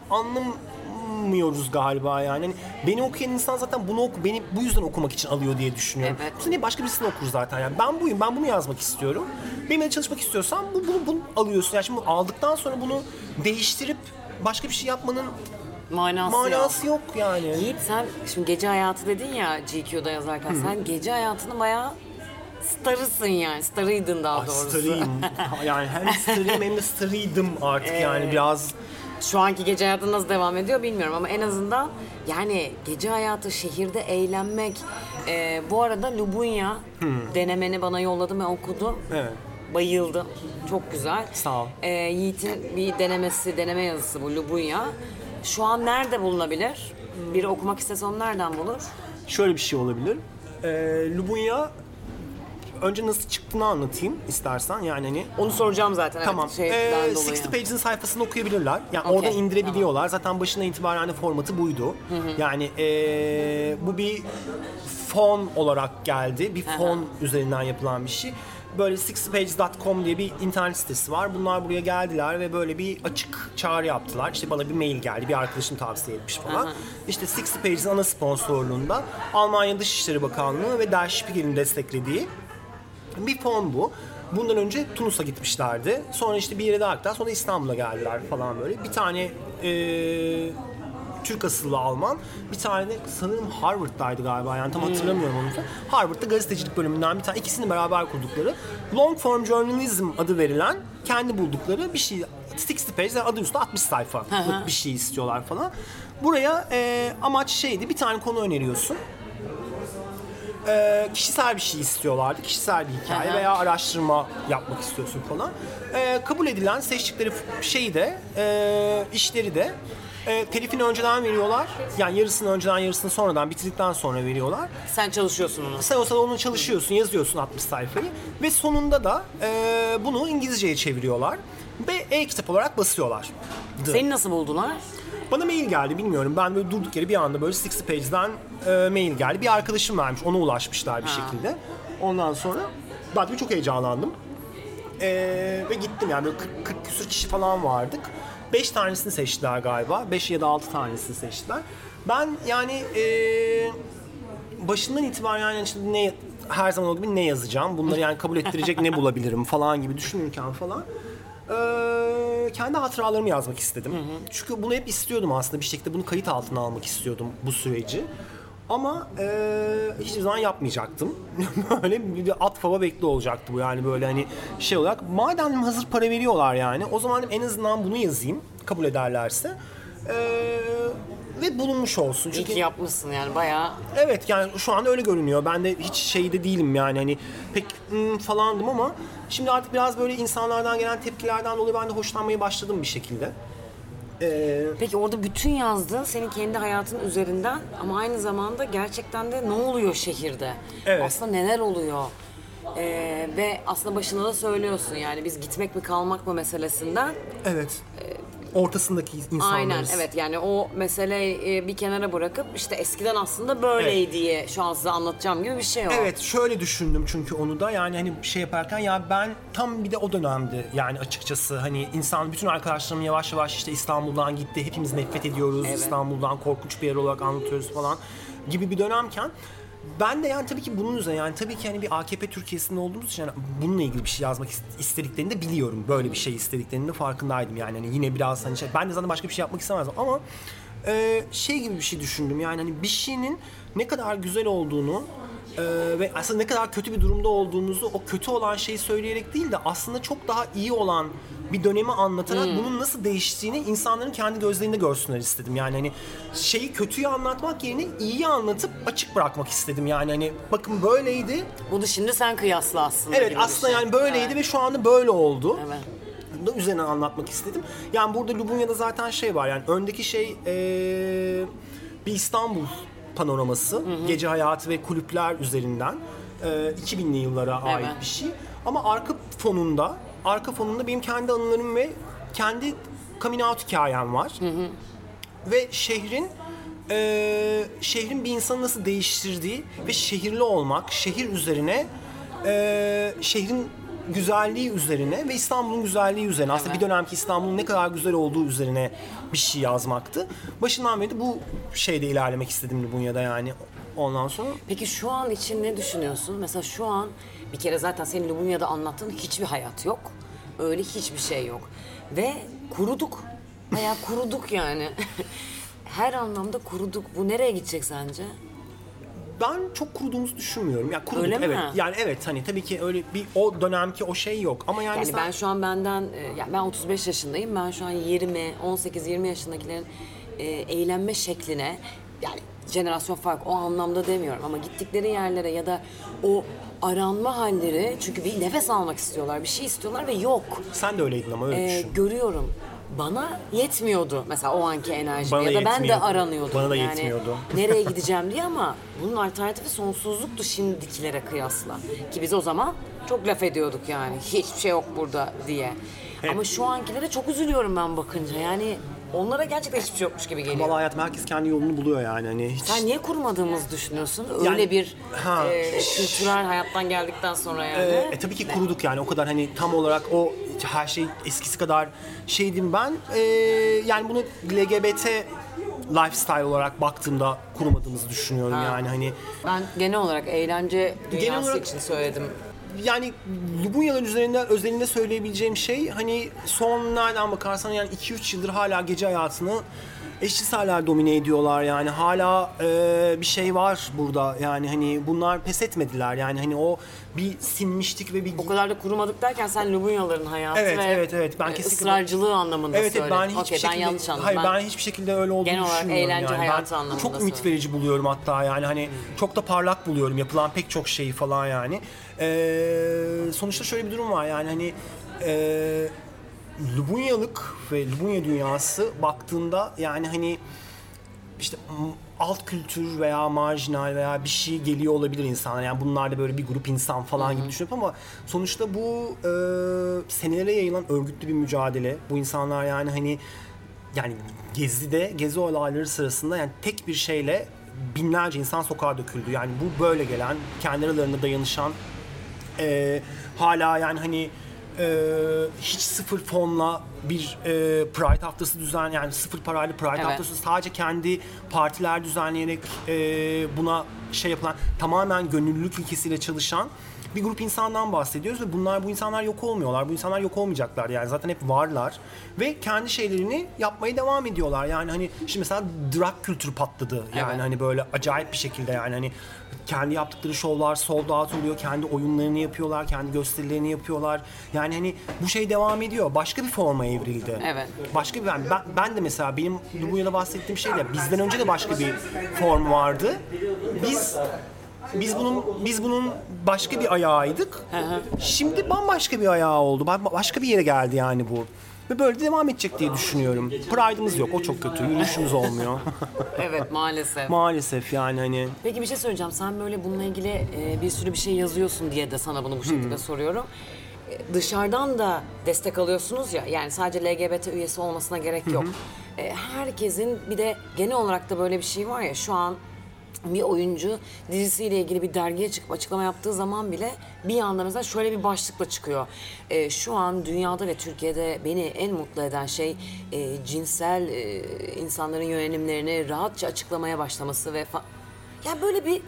anlamıyoruz galiba yani. Hani beni okuyan insan zaten bunu oku, beni bu yüzden okumak için alıyor diye düşünüyorum. Evet. Yoksa niye başka birisini okur zaten yani. Ben buyum, ben bunu yazmak istiyorum. Benimle çalışmak istiyorsan bu, bunu, bunu alıyorsun. Yani şimdi aldıktan sonra bunu değiştirip başka bir şey yapmanın Manası, yok. manası yok yani. Yiğit sen şimdi gece hayatı dedin ya GQ'da yazarken sen gece hayatını bayağı starısın yani. Starıydın daha Ay, doğrusu. starıyım. yani hem starıyım hem de starıydım artık yani biraz. Şu anki gece hayatı nasıl devam ediyor bilmiyorum ama en azından yani gece hayatı şehirde eğlenmek. Ee, bu arada Lubunya denemeni bana yolladı ve okudu. Evet. Bayıldım. Çok güzel. Sağ ol. Ee, Yiğit'in bir denemesi, deneme yazısı bu Lubunya. Şu an nerede bulunabilir? Biri okumak istese onu nereden bulur? Şöyle bir şey olabilir. Ee, Lubunya önce nasıl çıktığını anlatayım istersen yani hani Onu soracağım zaten. Tamam. Evet, şeyden Ee, dolayı. 60 Pages'in sayfasını okuyabilirler. Yani Okey, orada indirebiliyorlar. Zaten başından itibaren de formatı buydu. Yani ee, bu bir fon olarak geldi. Bir fon üzerinden yapılan bir şey. Böyle 60pages.com diye bir internet sitesi var. Bunlar buraya geldiler ve böyle bir açık çağrı yaptılar. İşte bana bir mail geldi. Bir arkadaşım tavsiye etmiş falan. İşte 60 Pages'in ana sponsorluğunda Almanya Dışişleri Bakanlığı ve Der Spiegel'in desteklediği bir fon bu. Bundan önce Tunus'a gitmişlerdi. Sonra işte bir yere daha gittiler. Sonra İstanbul'a geldiler falan böyle. Bir tane eee, Türk asıllı Alman. Bir tane de sanırım Harvard'daydı galiba yani tam hatırlamıyorum onu. Harvard'da gazetecilik bölümünden bir tane ikisini beraber kurdukları long form journalism adı verilen kendi buldukları bir şey 60 page adı üstü 60 sayfalık bir şey istiyorlar falan. Buraya eee, amaç şeydi bir tane konu öneriyorsun e, kişisel bir şey istiyorlardı. Kişisel bir hikaye veya araştırma yapmak istiyorsun falan. E, kabul edilen seçtikleri şeyi de e, işleri de e, telifini önceden veriyorlar. Yani yarısını önceden yarısını sonradan bitirdikten sonra veriyorlar. Sen çalışıyorsun onu. Sen o sırada onu çalışıyorsun, yazıyorsun 60 sayfayı ve sonunda da e, bunu İngilizceye çeviriyorlar ve e-kitap olarak basıyorlar. Seni nasıl buldular? Bana mail geldi bilmiyorum. Ben böyle durduk yere bir anda böyle 60 Pages'den e, mail geldi. Bir arkadaşım vermiş. Ona ulaşmışlar bir Ha. şekilde. Ondan sonra ben çok heyecanlandım. E, ve gittim yani böyle 40, 40 küsur kişi falan vardık. 5 tanesini seçtiler galiba. 5 ya da 6 tanesini seçtiler. Ben yani e, başından itibaren yani işte ne her zaman olduğu gibi ne yazacağım? Bunları yani kabul ettirecek ne bulabilirim falan gibi düşünürken falan eee, kendi hatıralarımı yazmak istedim. Çünkü bunu hep istiyordum aslında bir şekilde bunu kayıt altına almak istiyordum bu süreci. Ama eee hiçbir zaman yapmayacaktım. böyle bir at fava bekli olacaktı bu yani böyle hani şey olarak. Madem hazır para veriyorlar yani o zaman en azından bunu yazayım kabul ederlerse. Eee, ve bulunmuş olsun. İyi Çünkü ki yapmışsın yani bayağı. Evet yani şu anda öyle görünüyor. Ben de hiç şeyde değilim yani hani pek hmm, falandım ama şimdi artık biraz böyle insanlardan gelen tepkilerden dolayı ben de hoşlanmaya başladım bir şekilde. Ee, Peki orada bütün yazdığın senin kendi hayatın üzerinden ama aynı zamanda gerçekten de ne oluyor şehirde? Evet. Aslında neler oluyor? Ee, ve aslında başında da söylüyorsun yani biz gitmek mi kalmak mı meselesinden. evet. Ortasındaki insanlarız. Aynen evet yani o meseleyi e, bir kenara bırakıp işte eskiden aslında böyleydi diye şu an size anlatacağım gibi bir şey o. Evet şöyle düşündüm çünkü onu da yani hani şey yaparken ya ben tam bir de o dönemdi yani açıkçası hani insan bütün arkadaşlarım yavaş yavaş işte İstanbul'dan gitti hepimiz nefret ediyoruz Evet. İstanbul'dan korkunç bir yer olarak anlatıyoruz falan gibi bir dönemken ben de yani tabii ki bunun üzerine yani tabii ki hani bir AKP Türkiye'sinde olduğumuz için yani bununla ilgili bir şey yazmak ist- istediklerini de biliyorum. Böyle bir şey istediklerinin de farkındaydım yani hani yine biraz hani şey, ben de zaten başka bir şey yapmak istemezdim ama e, şey gibi bir şey düşündüm yani hani bir şeyin ne kadar güzel olduğunu ee, ve aslında ne kadar kötü bir durumda olduğumuzu o kötü olan şeyi söyleyerek değil de aslında çok daha iyi olan bir dönemi anlatarak bunun nasıl değiştiğini insanların kendi gözlerinde görsünler istedim. Yani hani şeyi kötüyü anlatmak yerine iyiyi anlatıp açık bırakmak istedim. Yani hani bakın böyleydi. Bunu şimdi sen kıyasla aslında. Evet aslında şey. yani böyleydi Evet. ve şu anda böyle oldu. Evet. Da üzerine anlatmak istedim. Yani burada Lubunya'da zaten şey var yani öndeki şey eee, bir İstanbul panoraması. Gece hayatı ve kulüpler üzerinden. Eee 2000'li yıllara ait Evet. bir şey. Ama arka fonunda, arka fonunda benim kendi anılarım ve kendi coming out hikayem var. Ve şehrin eee, şehrin bir insanı nasıl değiştirdiği ve şehirli olmak, şehir üzerine eee, şehrin güzelliği üzerine ve İstanbul'un güzelliği üzerine aslında bir dönemki İstanbul'un ne kadar güzel olduğu üzerine bir şey yazmaktı. Başından beri de bu şeyde ilerlemek istedim Lubunya'da yani. Ondan sonra Peki şu an için ne düşünüyorsun? Mesela şu an bir kere zaten senin Lubunya'da anlattığın hiçbir hayat yok. Öyle hiçbir şey yok. Ve kuruduk. Bayağı kuruduk yani. Her anlamda kuruduk. Bu nereye gidecek sence? Ben çok kuruduğumuzu düşünmüyorum. Ya kuruduk Öyle mi? evet. Yani evet hani tabii ki öyle bir o dönemki o şey yok ama yani, Yani mesela- ben şu an benden, e, yani ben 35 yaşındayım. Ben şu an 20, 18-20 yaşındakilerin e, eğlenme şekline, yani jenerasyon fark o anlamda demiyorum ama gittikleri yerlere ya da o aranma halleri çünkü bir nefes almak istiyorlar, bir şey istiyorlar ve yok. sen de öyleydin ama öyle Ee, düşün. görüyorum. Bana yetmiyordu mesela o anki enerji Bana ya da ben de yetmiyordu. aranıyordum. Bana da yani, yetmiyordu. nereye gideceğim diye ama bunun alternatifi sonsuzluktu şimdikilere kıyasla. Ki biz o zaman çok laf ediyorduk yani hiçbir şey yok burada diye. Ama şu ankilere çok üzülüyorum ben bakınca yani onlara gerçekten hiçbir şey yokmuş gibi geliyor. Vallahi hayatım herkes kendi yolunu buluyor yani. Hani hiç... Sen niye kurmadığımızı düşünüyorsun? Öyle Yani- bir Ha. e, kültürel hayattan geldikten sonra yani. Ee, e, tabii ki kuruduk yani o kadar hani tam olarak o her şey eskisi kadar şeydim ben. Ee, yani bunu LGBT lifestyle olarak baktığımda kurumadığımızı düşünüyorum yani hani Ben genel olarak eğlence dünyası olarak- için söyledim. Yani Lubunyaların üzerinden özelinde söyleyebileceğim şey hani son nereden bakarsan yani 2-3 yıldır hala gece hayatını eşcinseller domine ediyorlar yani hala e, bir şey var burada yani hani bunlar pes etmediler yani hani o bir sinmişlik ve bir O kadar da kurumadık derken sen Lubunyaların hayatı Evet, ve evet, evet. Ben e, kesinlikle- ısrarcılığı anlamında Evet, evet ben hiçbir Okey, şekilde ben yanlış anladım. hayır ben, hiçbir şekilde öyle olduğunu Genel olarak düşünmüyorum eğlence yani. hayatı ben anlamında çok ümit verici buluyorum hatta yani hani çok da parlak buluyorum yapılan pek çok şeyi falan yani. Ee, sonuçta şöyle bir durum var yani hani e, Lubunyalık ve Lubunya dünyası baktığında yani hani işte alt kültür veya marjinal veya bir şey geliyor olabilir insanlar. Yani bunlar da böyle bir grup insan falan gibi düşünüp ama sonuçta bu e, senelere yayılan örgütlü bir mücadele. Bu insanlar yani hani yani Gezi'de, Gezi olayları sırasında yani tek bir şeyle binlerce insan sokağa döküldü. Yani bu böyle gelen, kendi aralarında dayanışan, e, hala yani hani hiç sıfır fonla bir e, Pride haftası düzen yani sıfır parayla Pride Evet. haftası sadece kendi partiler düzenleyerek e, buna şey yapılan tamamen gönüllülük ilkesiyle çalışan bir grup insandan bahsediyoruz ve bunlar bu insanlar yok olmuyorlar. Bu insanlar yok olmayacaklar yani zaten hep varlar ve kendi şeylerini yapmaya devam ediyorlar. Yani hani şimdi mesela drag kültürü patladı. Yani Evet. hani böyle acayip bir şekilde yani hani kendi yaptıkları şovlar sold out oluyor. Kendi oyunlarını yapıyorlar, kendi gösterilerini yapıyorlar. Yani hani bu şey devam ediyor. Başka bir forma evrildi. Evet. Başka bir ben, ben, ben de mesela benim Lubunya'da bahsettiğim şeyle bizden önce de başka bir form vardı. Biz biz bunun biz bunun başka bir ayağıydık. Şimdi bambaşka bir ayağı oldu. Ba- Başka bir yere geldi yani bu. Ve böyle de devam edecek diye düşünüyorum. Pride'ımız yok. O çok kötü. Yürüyüşümüz olmuyor. Evet maalesef. Maalesef yani hani. Peki bir şey söyleyeceğim. Sen böyle bununla ilgili e, bir sürü bir şey yazıyorsun diye de sana bunu bu şekilde soruyorum. E, dışarıdan da destek alıyorsunuz ya. Yani sadece LGBT üyesi olmasına gerek yok. E, herkesin bir de genel olarak da böyle bir şey var ya şu an bir oyuncu dizisiyle ilgili bir dergiye çıkıp açıklama yaptığı zaman bile bir anda mesela şöyle bir başlıkla çıkıyor. E, şu an dünyada ve Türkiye'de beni en mutlu eden şey e, cinsel e, insanların yönelimlerini rahatça açıklamaya başlaması ve fa- ya böyle bir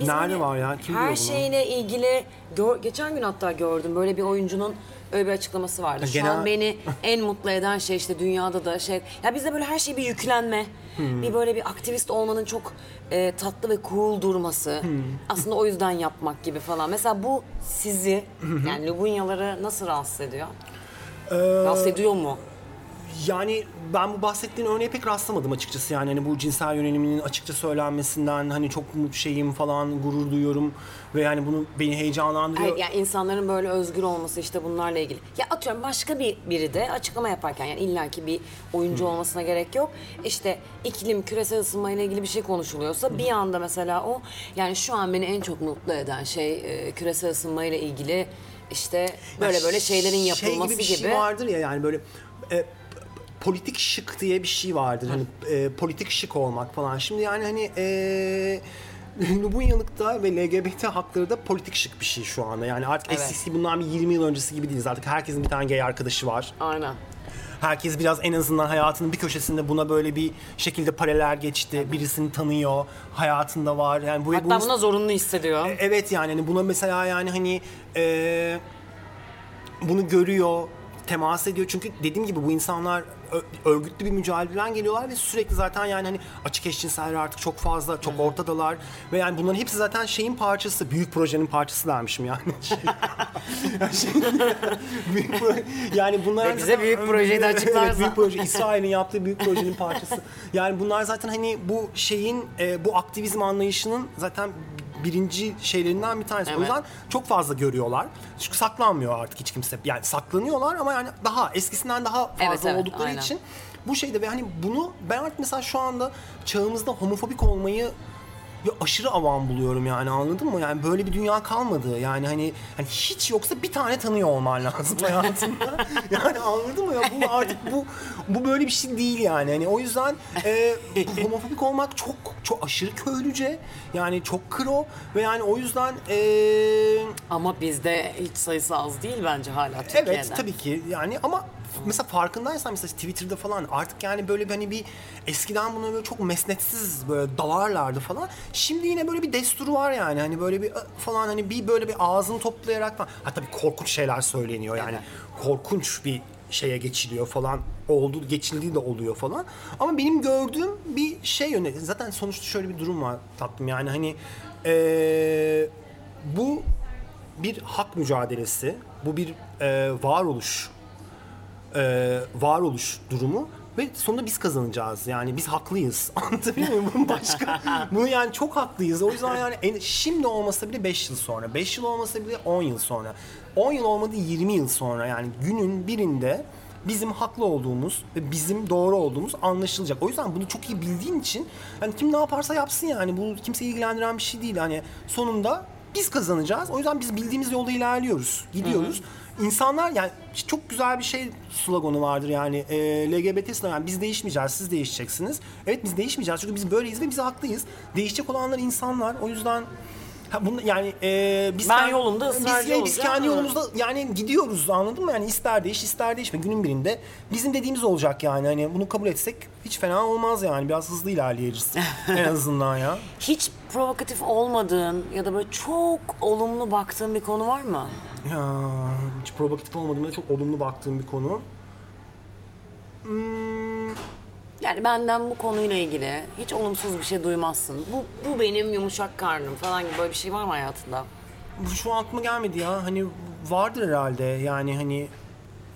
biz Nerede böyle var ya? Kim diyor her bunu? şeyle ilgili gör- geçen gün hatta gördüm böyle bir oyuncunun öyle bir açıklaması vardı. Şu Genel- an beni en mutlu eden şey işte dünyada da şey ya bizde böyle her şey bir yüklenme. Hmm. Bir böyle bir aktivist olmanın çok e, tatlı ve cool durması. Hmm. Aslında o yüzden yapmak gibi falan. Mesela bu sizi yani Lubunyaları nasıl rahatsız ediyor? Ee, rahatsız ediyor mu? Yani ben bu bahsettiğin örneğe pek rastlamadım açıkçası yani hani bu cinsel yöneliminin açıkça söylenmesinden hani çok mutlu şeyim falan gurur duyuyorum ve yani bunu beni heyecanlandırıyor. Hayır, yani insanların böyle özgür olması işte bunlarla ilgili. Ya atıyorum başka bir biri de açıklama yaparken yani illaki bir oyuncu olmasına gerek yok. İşte iklim, küresel ısınma ile ilgili bir şey konuşuluyorsa bir anda mesela o yani şu an beni en çok mutlu eden şey e, küresel ısınma ile ilgili işte böyle böyle şeylerin şey yapılması gibi gibi. bir şey vardır ya yani böyle e, politik şık diye bir şey vardır. Hani e, politik şık olmak falan. Şimdi yani hani e, Lubunyalıkta ve LGBT hakları da politik şık bir şey şu anda. Yani artık Evet. eskisi bundan bir 20 yıl öncesi gibi değiliz. Artık herkesin bir tane gay arkadaşı var. Aynen. Herkes biraz en azından hayatının bir köşesinde buna böyle bir şekilde paralel geçti. Birisini tanıyor, hayatında var. Yani bu Hatta bunu- buna zorunlu hissediyor. Evet yani hani buna mesela yani hani e, bunu görüyor, temas ediyor. Çünkü dediğim gibi bu insanlar örgütlü bir mücadeleden geliyorlar ve sürekli zaten yani hani açık eşcinseller artık çok fazla, çok ortadalar. Ve yani bunların hepsi zaten şeyin parçası, büyük projenin parçası dermişim yani. Şey, büyük proje- yani bunlar Ve bize büyük projeyi de Evet, açıklarsan. büyük proje, İsrail'in yaptığı büyük projenin parçası. Yani bunlar zaten hani bu şeyin, e, bu aktivizm anlayışının zaten birinci şeylerinden bir tanesi. O Evet. yüzden çok fazla görüyorlar. Çünkü saklanmıyor artık hiç kimse. Yani saklanıyorlar ama yani daha eskisinden daha fazla Evet, evet, oldukları aynen. için bu şeyde ve hani bunu ben artık mesela şu anda çağımızda homofobik olmayı ya aşırı avam buluyorum yani anladın mı? Yani böyle bir dünya kalmadı. Yani hani hani hiç yoksa bir tane tanıyor olman lazım hayatında. yani anladın mı ya? Bu artık bu bu böyle bir şey değil yani. Hani o yüzden e, homofobik olmak çok çok aşırı köylüce. Yani çok kro ve yani o yüzden e, Ama bizde hiç sayısı az değil bence hala Türkiye'de. Evet tabii ki yani ama mesela farkındaysan mesela Twitter'da falan artık yani böyle hani bir eskiden bunu böyle çok mesnetsiz böyle dalarlardı falan. Şimdi yine böyle bir desturu var yani hani böyle bir "Aa!" falan hani bir böyle bir ağzını toplayarak falan. Hatta bir korkunç şeyler söyleniyor yani. Korkunç bir şeye geçiliyor falan oldu geçildiği de oluyor falan. Ama benim gördüğüm bir şey yöne zaten sonuçta şöyle bir durum var tatlım yani hani eee, bu bir hak mücadelesi, bu bir e, varoluş e, varoluş durumu ve sonunda biz kazanacağız. Yani biz haklıyız. Anlatabiliyor muyum? Bunun başka. Bunu yani çok haklıyız. O yüzden yani en- şimdi olmasa bile 5 yıl sonra, 5 yıl olmasa bile 10 yıl sonra, 10 yıl olmadı 20 yıl sonra yani günün birinde bizim haklı olduğumuz ve bizim doğru olduğumuz anlaşılacak. O yüzden bunu çok iyi bildiğin için yani kim ne yaparsa yapsın yani bu kimseyi ilgilendiren bir şey değil. Hani sonunda biz kazanacağız. O yüzden biz bildiğimiz yolda ilerliyoruz. Gidiyoruz. İnsanlar yani çok güzel bir şey sloganı vardır yani e, LGBT sloganı yani biz değişmeyeceğiz siz değişeceksiniz. Evet biz değişmeyeceğiz çünkü biz böyleyiz ve biz haklıyız. Değişecek olanlar insanlar o yüzden Ha, bunu yani e, biz Ben yolumda biz, ısrarcı biz olacağım kendi yolumuzda yani gidiyoruz anladın mı yani ister değiş ister değişme günün birinde bizim dediğimiz olacak yani hani bunu kabul etsek hiç fena olmaz yani biraz hızlı ilerleyeriz en azından ya. Hiç provokatif olmadığın ya da böyle çok olumlu baktığın bir konu var mı? Ya hiç provokatif olmadığım ve çok olumlu baktığım bir konu. Hmm, Yani benden bu konuyla ilgili hiç olumsuz bir şey duymazsın. Bu, bu benim yumuşak karnım falan gibi böyle bir şey var mı hayatında? bu şu an aklıma gelmedi ya. Hani vardır herhalde yani hani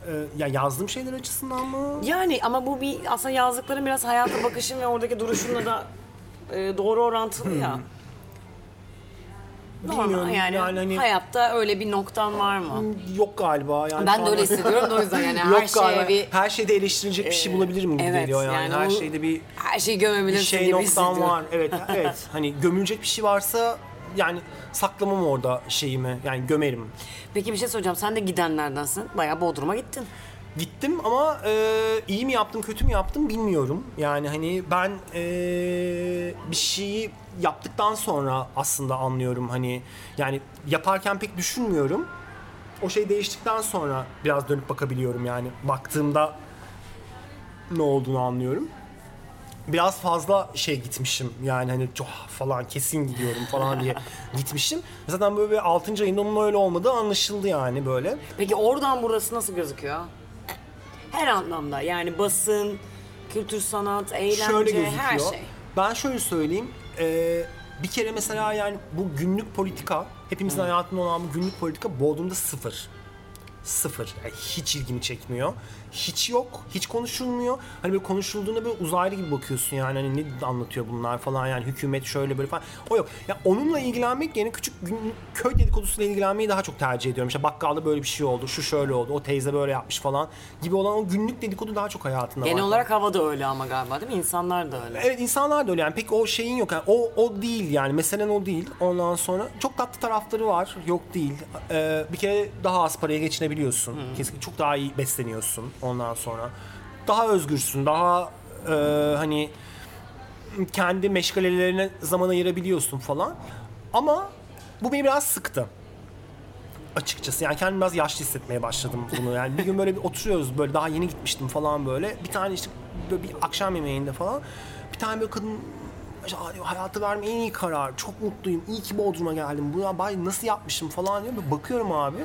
e, ya yazdığım şeyler açısından mı? Yani ama bu bir aslında yazdıkların biraz hayata bakışın ve oradaki duruşunla da e, doğru orantılı ya. Normal Bilmiyorum yani, yani hani hayatta öyle bir noktan var mı? yok galiba yani. Ben de öyle hissediyorum da o yüzden yani her yok şeye galiba. bir- her şeyde eleştirilecek bir şey bulabilirim gibi evet, geliyor yani. yani her o- şeyde bir Her şeyi bir gömebilirsin şey gibi noktan hissediyorum. var. Evet evet. Hani gömülecek bir şey varsa yani saklamam orada şeyimi. Yani gömerim. Peki bir şey soracağım. Sen de gidenlerdensin. Bayağı Bodrum'a gittin. Gittim ama e, iyi mi yaptım kötü mü yaptım bilmiyorum. Yani hani ben e, bir şeyi yaptıktan sonra aslında anlıyorum hani yani yaparken pek düşünmüyorum. O şey değiştikten sonra biraz dönüp bakabiliyorum yani baktığımda ne olduğunu anlıyorum. Biraz fazla şey gitmişim yani hani çok falan kesin gidiyorum falan diye gitmişim. Zaten böyle bir 6. ayında onun öyle olmadığı anlaşıldı yani böyle. Peki oradan burası nasıl gözüküyor? Her anlamda yani basın, kültür sanat, eğlence, şöyle gözüküyor. her şey. Ben şöyle söyleyeyim. Ee, bir kere mesela yani bu günlük politika, hepimizin hayatında olan bu günlük politika Bodrum'da sıfır. Sıfır. Yani hiç ilgimi çekmiyor. Hiç yok. Hiç konuşulmuyor. Hani böyle konuşulduğunda böyle uzaylı gibi bakıyorsun yani. Hani ne anlatıyor bunlar falan yani hükümet şöyle böyle falan. O yok. Ya onunla ilgilenmek yerine küçük gün, köy dedikodusuyla ilgilenmeyi daha çok tercih ediyorum. İşte bakkalda böyle bir şey oldu, şu şöyle oldu, o teyze böyle yapmış falan gibi olan o günlük dedikodu daha çok hayatında Genel var. olarak hava da öyle ama galiba değil mi? İnsanlar da öyle. Evet insanlar da öyle yani pek o şeyin yok yani o o değil yani meselen o değil ondan sonra çok tatlı tarafları var yok değil Ee, bir kere daha az paraya geçinebiliyorsun kesinlikle çok daha iyi besleniyorsun ondan sonra daha özgürsün daha e, hani kendi meşgalelerine zaman ayırabiliyorsun falan ama bu beni biraz sıktı açıkçası. Yani kendimi biraz yaşlı hissetmeye başladım bunu. Yani bir gün böyle bir oturuyoruz böyle daha yeni gitmiştim falan böyle. Bir tane işte böyle bir akşam yemeğinde falan bir tane böyle kadın hayatı verme en iyi karar. Çok mutluyum. İyi ki Bodrum'a geldim. Bu ya bay nasıl yapmışım falan diyor. Bakıyorum abi.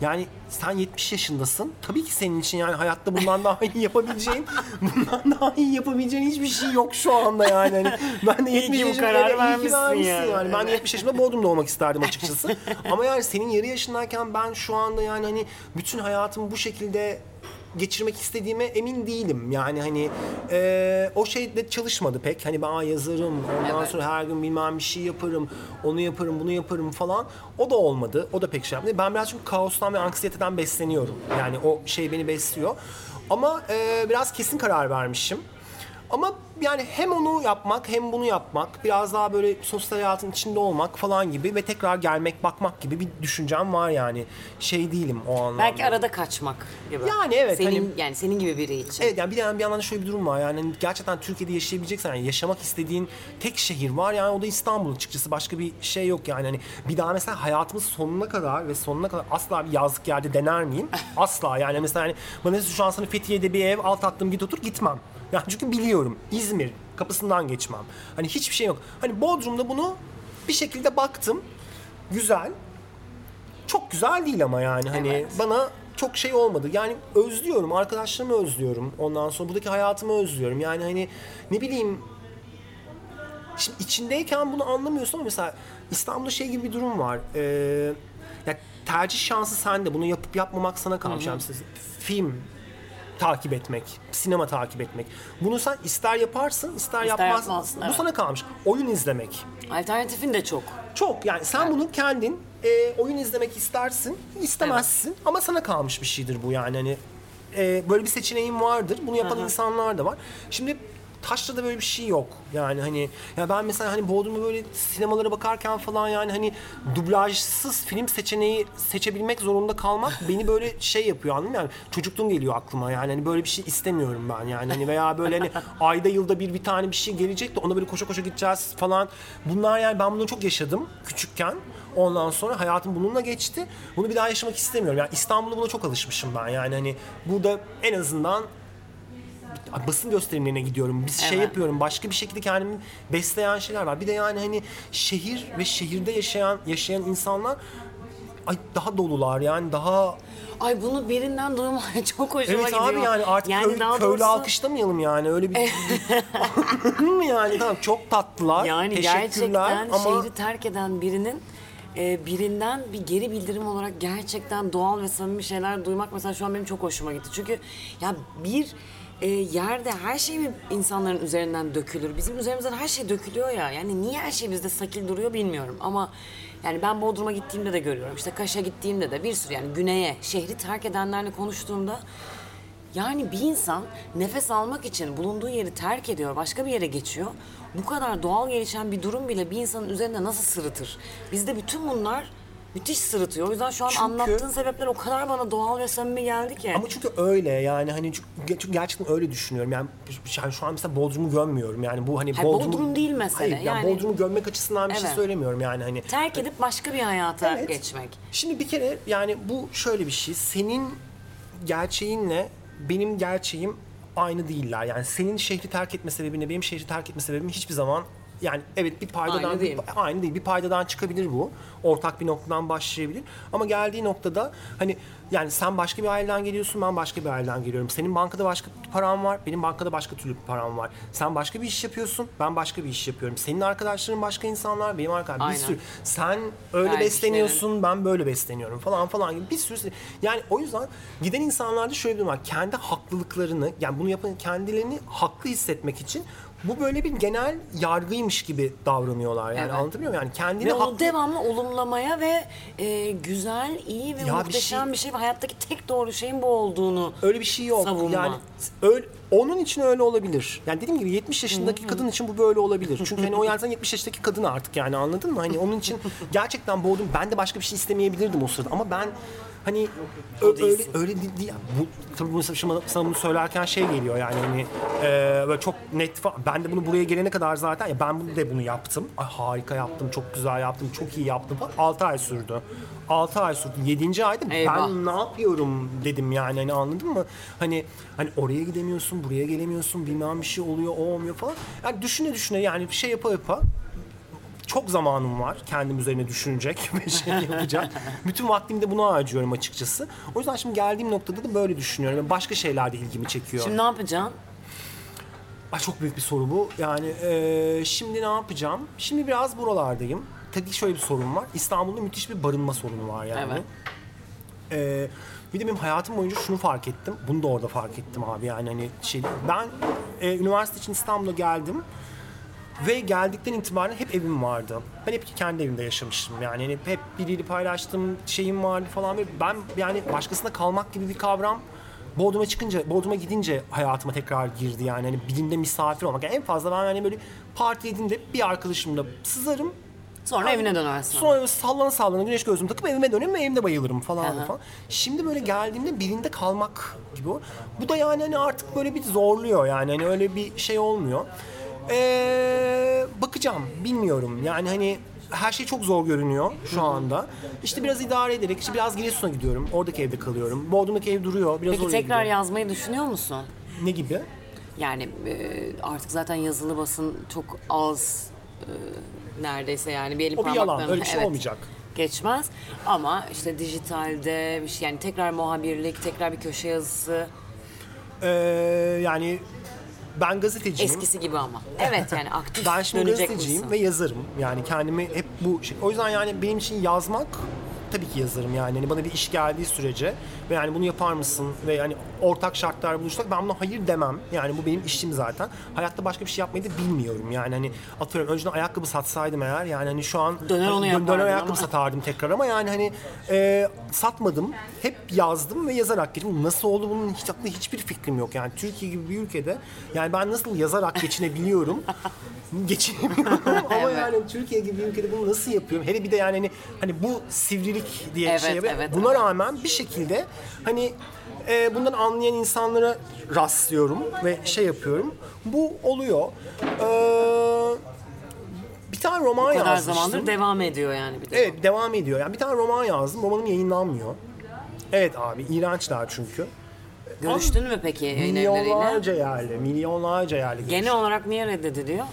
Yani sen 70 yaşındasın. Tabii ki senin için yani hayatta bundan daha iyi yapabileceğin, bundan daha iyi yapabileceğin hiçbir şey yok şu anda yani. Hani ben de 70 ki bu yaşında kararı vermişsin vermişsin yani. yani. Ben de 70 yaşında Bodrum'da olmak isterdim açıkçası. Ama yani senin yarı yaşındayken ben şu anda yani hani bütün hayatımı bu şekilde geçirmek istediğime emin değilim. Yani hani eee, o şey de çalışmadı pek. Hani ben "Aa, yazarım, ondan Evet. sonra her gün bilmem bir şey yaparım, onu yaparım, bunu yaparım falan. O da olmadı. O da pek şey yapmadı. Ben biraz çünkü kaostan ve anksiyeteden besleniyorum. Yani o şey beni besliyor. Ama eee, biraz kesin karar vermişim. Ama yani hem onu yapmak hem bunu yapmak biraz daha böyle sosyal hayatın içinde olmak falan gibi ve tekrar gelmek bakmak gibi bir düşüncem var yani. Şey değilim o anlamda. Belki arada kaçmak gibi. Yani evet, Senin, hani- yani senin gibi biri için. Evet yani bir yandan, bir yandan da şöyle bir durum var yani hani gerçekten Türkiye'de yaşayabileceksen yani yaşamak istediğin tek şehir var yani o da İstanbul açıkçası başka bir şey yok yani hani bir daha mesela hayatımız sonuna kadar ve sonuna kadar asla bir yazlık yerde dener miyim? Asla yani mesela hani bana şu an sana Fethiye'de bir ev alt attım git otur gitmem. Yani çünkü biliyorum İzmir kapısından geçmem. Hani hiçbir şey yok. Hani Bodrum'da bunu bir şekilde baktım. Güzel. Çok güzel değil ama yani hani Evet. bana çok şey olmadı. Yani özlüyorum, arkadaşlarımı özlüyorum. Ondan sonra buradaki hayatımı özlüyorum. Yani hani ne bileyim Şimdi içindeyken bunu anlamıyorsun ama mesela İstanbul'da şey gibi bir durum var. Ee, ya tercih şansı sende. Bunu yapıp yapmamak sana kalmış. Yani film takip etmek, sinema takip etmek. Bunu sen ister yaparsın, ister, İster yapmazsın. yapmazsın, Bu evet. sana kalmış. Oyun izlemek. Alternatifin de çok. Çok yani sen bunu kendin e, oyun izlemek istersin, istemezsin ama sana kalmış bir şeydir bu yani hani e, böyle bir seçeneğin vardır. Bunu yapan insanlar da var. Şimdi Taşra'da böyle bir şey yok. Yani hani ya ben mesela hani Bodrum'da böyle sinemalara bakarken falan yani hani dublajsız film seçeneği seçebilmek zorunda kalmak beni böyle şey yapıyor anladın mı? Yani çocukluğum geliyor aklıma yani hani böyle bir şey istemiyorum ben yani hani veya böyle hani ayda yılda bir bir tane bir şey gelecek de ona böyle koşa koşa gideceğiz falan. Bunlar yani ben bunu çok yaşadım küçükken. Ondan sonra hayatım bununla geçti. Bunu bir daha yaşamak istemiyorum. Yani İstanbul'da buna çok alışmışım ben. Yani hani burada en azından basın gösterimlerine gidiyorum. Bir şey Evet. yapıyorum. Başka bir şekilde kendimi besleyen şeyler var. Bir de yani hani şehir ve şehirde yaşayan yaşayan insanlar ay daha dolular yani daha Ay bunu birinden duymaya çok hoşuma evet gidiyor. abi yani artık köy- köylü alkışlamayalım yani öyle bir Anladın mı yani tamam çok tatlılar Yani teşekkürler gerçekten ama şehri terk eden birinin e, birinden bir geri bildirim olarak gerçekten doğal ve samimi şeyler duymak mesela şu an benim çok hoşuma gitti. Çünkü ya bir e, yerde her şey mi insanların üzerinden dökülür? Bizim üzerimizden her şey dökülüyor ya. Yani niye her şey bizde sakil duruyor bilmiyorum ama yani ben Bodrum'a gittiğimde de görüyorum. İşte Kaş'a gittiğimde de bir sürü yani güneye, şehri terk edenlerle konuştuğumda yani bir insan nefes almak için bulunduğu yeri terk ediyor, başka bir yere geçiyor. Bu kadar doğal gelişen bir durum bile bir insanın üzerinde nasıl sırıtır? Bizde bütün bunlar müthiş sırıtıyor. O yüzden şu an Çünkü- anlattığın sebepler o kadar bana doğal ve samimi geldi ki. Ama çünkü öyle yani hani çünkü çünkü gerçekten öyle düşünüyorum. Yani yani şu an mesela Bodrum'u gömmüyorum. Yani bu hani Hayır, Bodrum değil mesele. Hayır, yani, Yani- Bodrum'u gömmek açısından bir şey Evet. söylemiyorum yani hani. terk edip başka bir hayata Evet. geçmek. Şimdi bir kere yani bu şöyle bir şey. Senin gerçeğinle benim gerçeğim aynı değiller. Yani senin şehri terk etme sebebinle benim şehri terk etme sebebim hiçbir zaman yani evet bir paydadan Aynı değil. aynı değil. Bir paydadan çıkabilir bu. Ortak bir noktadan başlayabilir. Ama geldiği noktada hani yani sen başka bir aileden geliyorsun, ben başka bir aileden geliyorum. Senin bankada başka param var, benim bankada başka türlü bir param var. Sen başka bir iş yapıyorsun, ben başka bir iş yapıyorum. Senin arkadaşların başka insanlar, benim arkadaşlarım. Bir sürü. Sen öyle Belki besleniyorsun, ben böyle besleniyorum falan falan gibi bir sürü. Yani o yüzden giden insanlarda şöyle bir durum var. Kendi haklılıklarını, yani bunu yapan kendilerini haklı hissetmek için bu böyle bir genel yargıymış gibi davranıyorlar yani Evet. anlatabiliyor muyum? Yani kendini Ve onu haklı devamlı olumlamaya ve e, güzel, iyi ve Ya bir muhteşem şey- bir şey ve hayattaki tek doğru şeyin bu olduğunu öyle bir şey yok. savunma. Yani öyle, onun için öyle olabilir. Yani dediğim gibi 70 yaşındaki kadın için bu böyle olabilir. Çünkü hani o sen 70 yaşındaki kadın artık yani anladın mı? Hani onun için gerçekten boğdum. Ben de başka bir şey istemeyebilirdim o sırada ama ben hani ö- öyle öyle değil. değil. Bu tabii bunu sana, sana bunu söylerken şey geliyor yani hani e, böyle çok net fa- ben de bunu buraya gelene kadar zaten ya ben bunu de bunu yaptım. Ay, harika yaptım, çok güzel yaptım, çok iyi yaptım falan. 6 ay sürdü. 6 ay sürdü. 7. ayda Eyvah. ben ne yapıyorum dedim yani hani anladın mı? Hani hani oraya gidemiyorsun, buraya gelemiyorsun, bilmem bir şey oluyor, o olmuyor falan. Yani düşüne düşüne yani şey yapa yapa çok zamanım var kendim üzerine düşünecek ve şey yapacak. Bütün vaktimi de buna harcıyorum açıkçası. O yüzden şimdi geldiğim noktada da böyle düşünüyorum. Yani Başka şeyler de ilgimi çekiyor. Şimdi ne yapacaksın? Ay çok büyük bir soru bu. Yani eee, şimdi ne yapacağım? Şimdi biraz buralardayım. Tabii şöyle bir sorun var. İstanbul'da müthiş bir barınma sorunu var yani. Evet. Ee, bir de benim hayatım boyunca şunu fark ettim. Bunu da orada fark ettim abi yani hani şey ben e, üniversite için İstanbul'a geldim ve geldikten itibaren hep evim vardı. Ben hep kendi evimde yaşamıştım yani hani hep biriyle paylaştığım şeyim vardı falan ve ben yani başkasında kalmak gibi bir kavram Bodrum'a çıkınca, Bodrum'a gidince hayatıma tekrar girdi yani hani birinde misafir olmak. Yani en fazla ben hani böyle parti yediğimde bir arkadaşımla sızarım, Sonra evine dönersin. Sonra böyle sallana sallana güneş gözlüğümü takıp evime dönüyorum ve evimde bayılırım falan Aha. falan. Şimdi böyle geldiğimde birinde kalmak gibi o. Bu da yani hani artık böyle bir zorluyor yani hani öyle bir şey olmuyor. Ee, bakacağım bilmiyorum yani hani her şey çok zor görünüyor şu anda. İşte biraz idare ederek işte biraz Giresun'a gidiyorum. Oradaki evde kalıyorum. Bodrum'daki ev duruyor. Biraz Peki oraya tekrar gidiyorum. yazmayı düşünüyor musun? Ne gibi? Yani e, artık zaten yazılı basın çok az e, neredeyse yani bir elin O bir yalan. parmaklarını- Öyle bir şey Evet. olmayacak. Geçmez ama işte dijitalde bir şey yani tekrar muhabirlik, tekrar bir köşe yazısı Ee, yani ben gazeteciyim. eskisi gibi ama. Evet yani aktif Ben şimdi dönecek gazeteciyim misin? ve yazarım. Yani kendimi hep bu şey. O yüzden yani benim için yazmak tabii ki yazarım yani. Hani bana bir iş geldiği sürece ve yani bunu yapar mısın ve yani ortak şartlar buluşsak ben buna hayır demem. Yani bu benim işim zaten. Hayatta başka bir şey yapmayı da bilmiyorum. Yani hani atıyorum önceden ayakkabı satsaydım eğer yani hani şu an Döner onu hani döner ayakkabı ama. satardım tekrar ama yani hani e, satmadım. Hep yazdım ve yazarak geçtim. Nasıl oldu bunun hiç aklımda hiçbir fikrim yok. Yani Türkiye gibi bir ülkede yani ben nasıl yazarak geçinebiliyorum? geçinemiyorum ama Evet. yani Türkiye gibi bir ülkede bunu nasıl yapıyorum? Hele bir de yani hani, hani bu sivrilik diye Evet, şey evet, Buna evet. rağmen bir şekilde hani e, bundan anlayan insanlara rastlıyorum ve şey yapıyorum. Bu oluyor. Ee, bir tane roman Bu kadar yazmıştım. zamandır devam ediyor yani bir de. Evet devam ediyor. Yani bir tane roman yazdım. Romanım yayınlanmıyor. Evet abi iğrençler çünkü. Görüştün mü peki yayın evleriyle? Milyonlarca yerli, milyonlarca görüştüm. Genel olarak niye reddediliyor?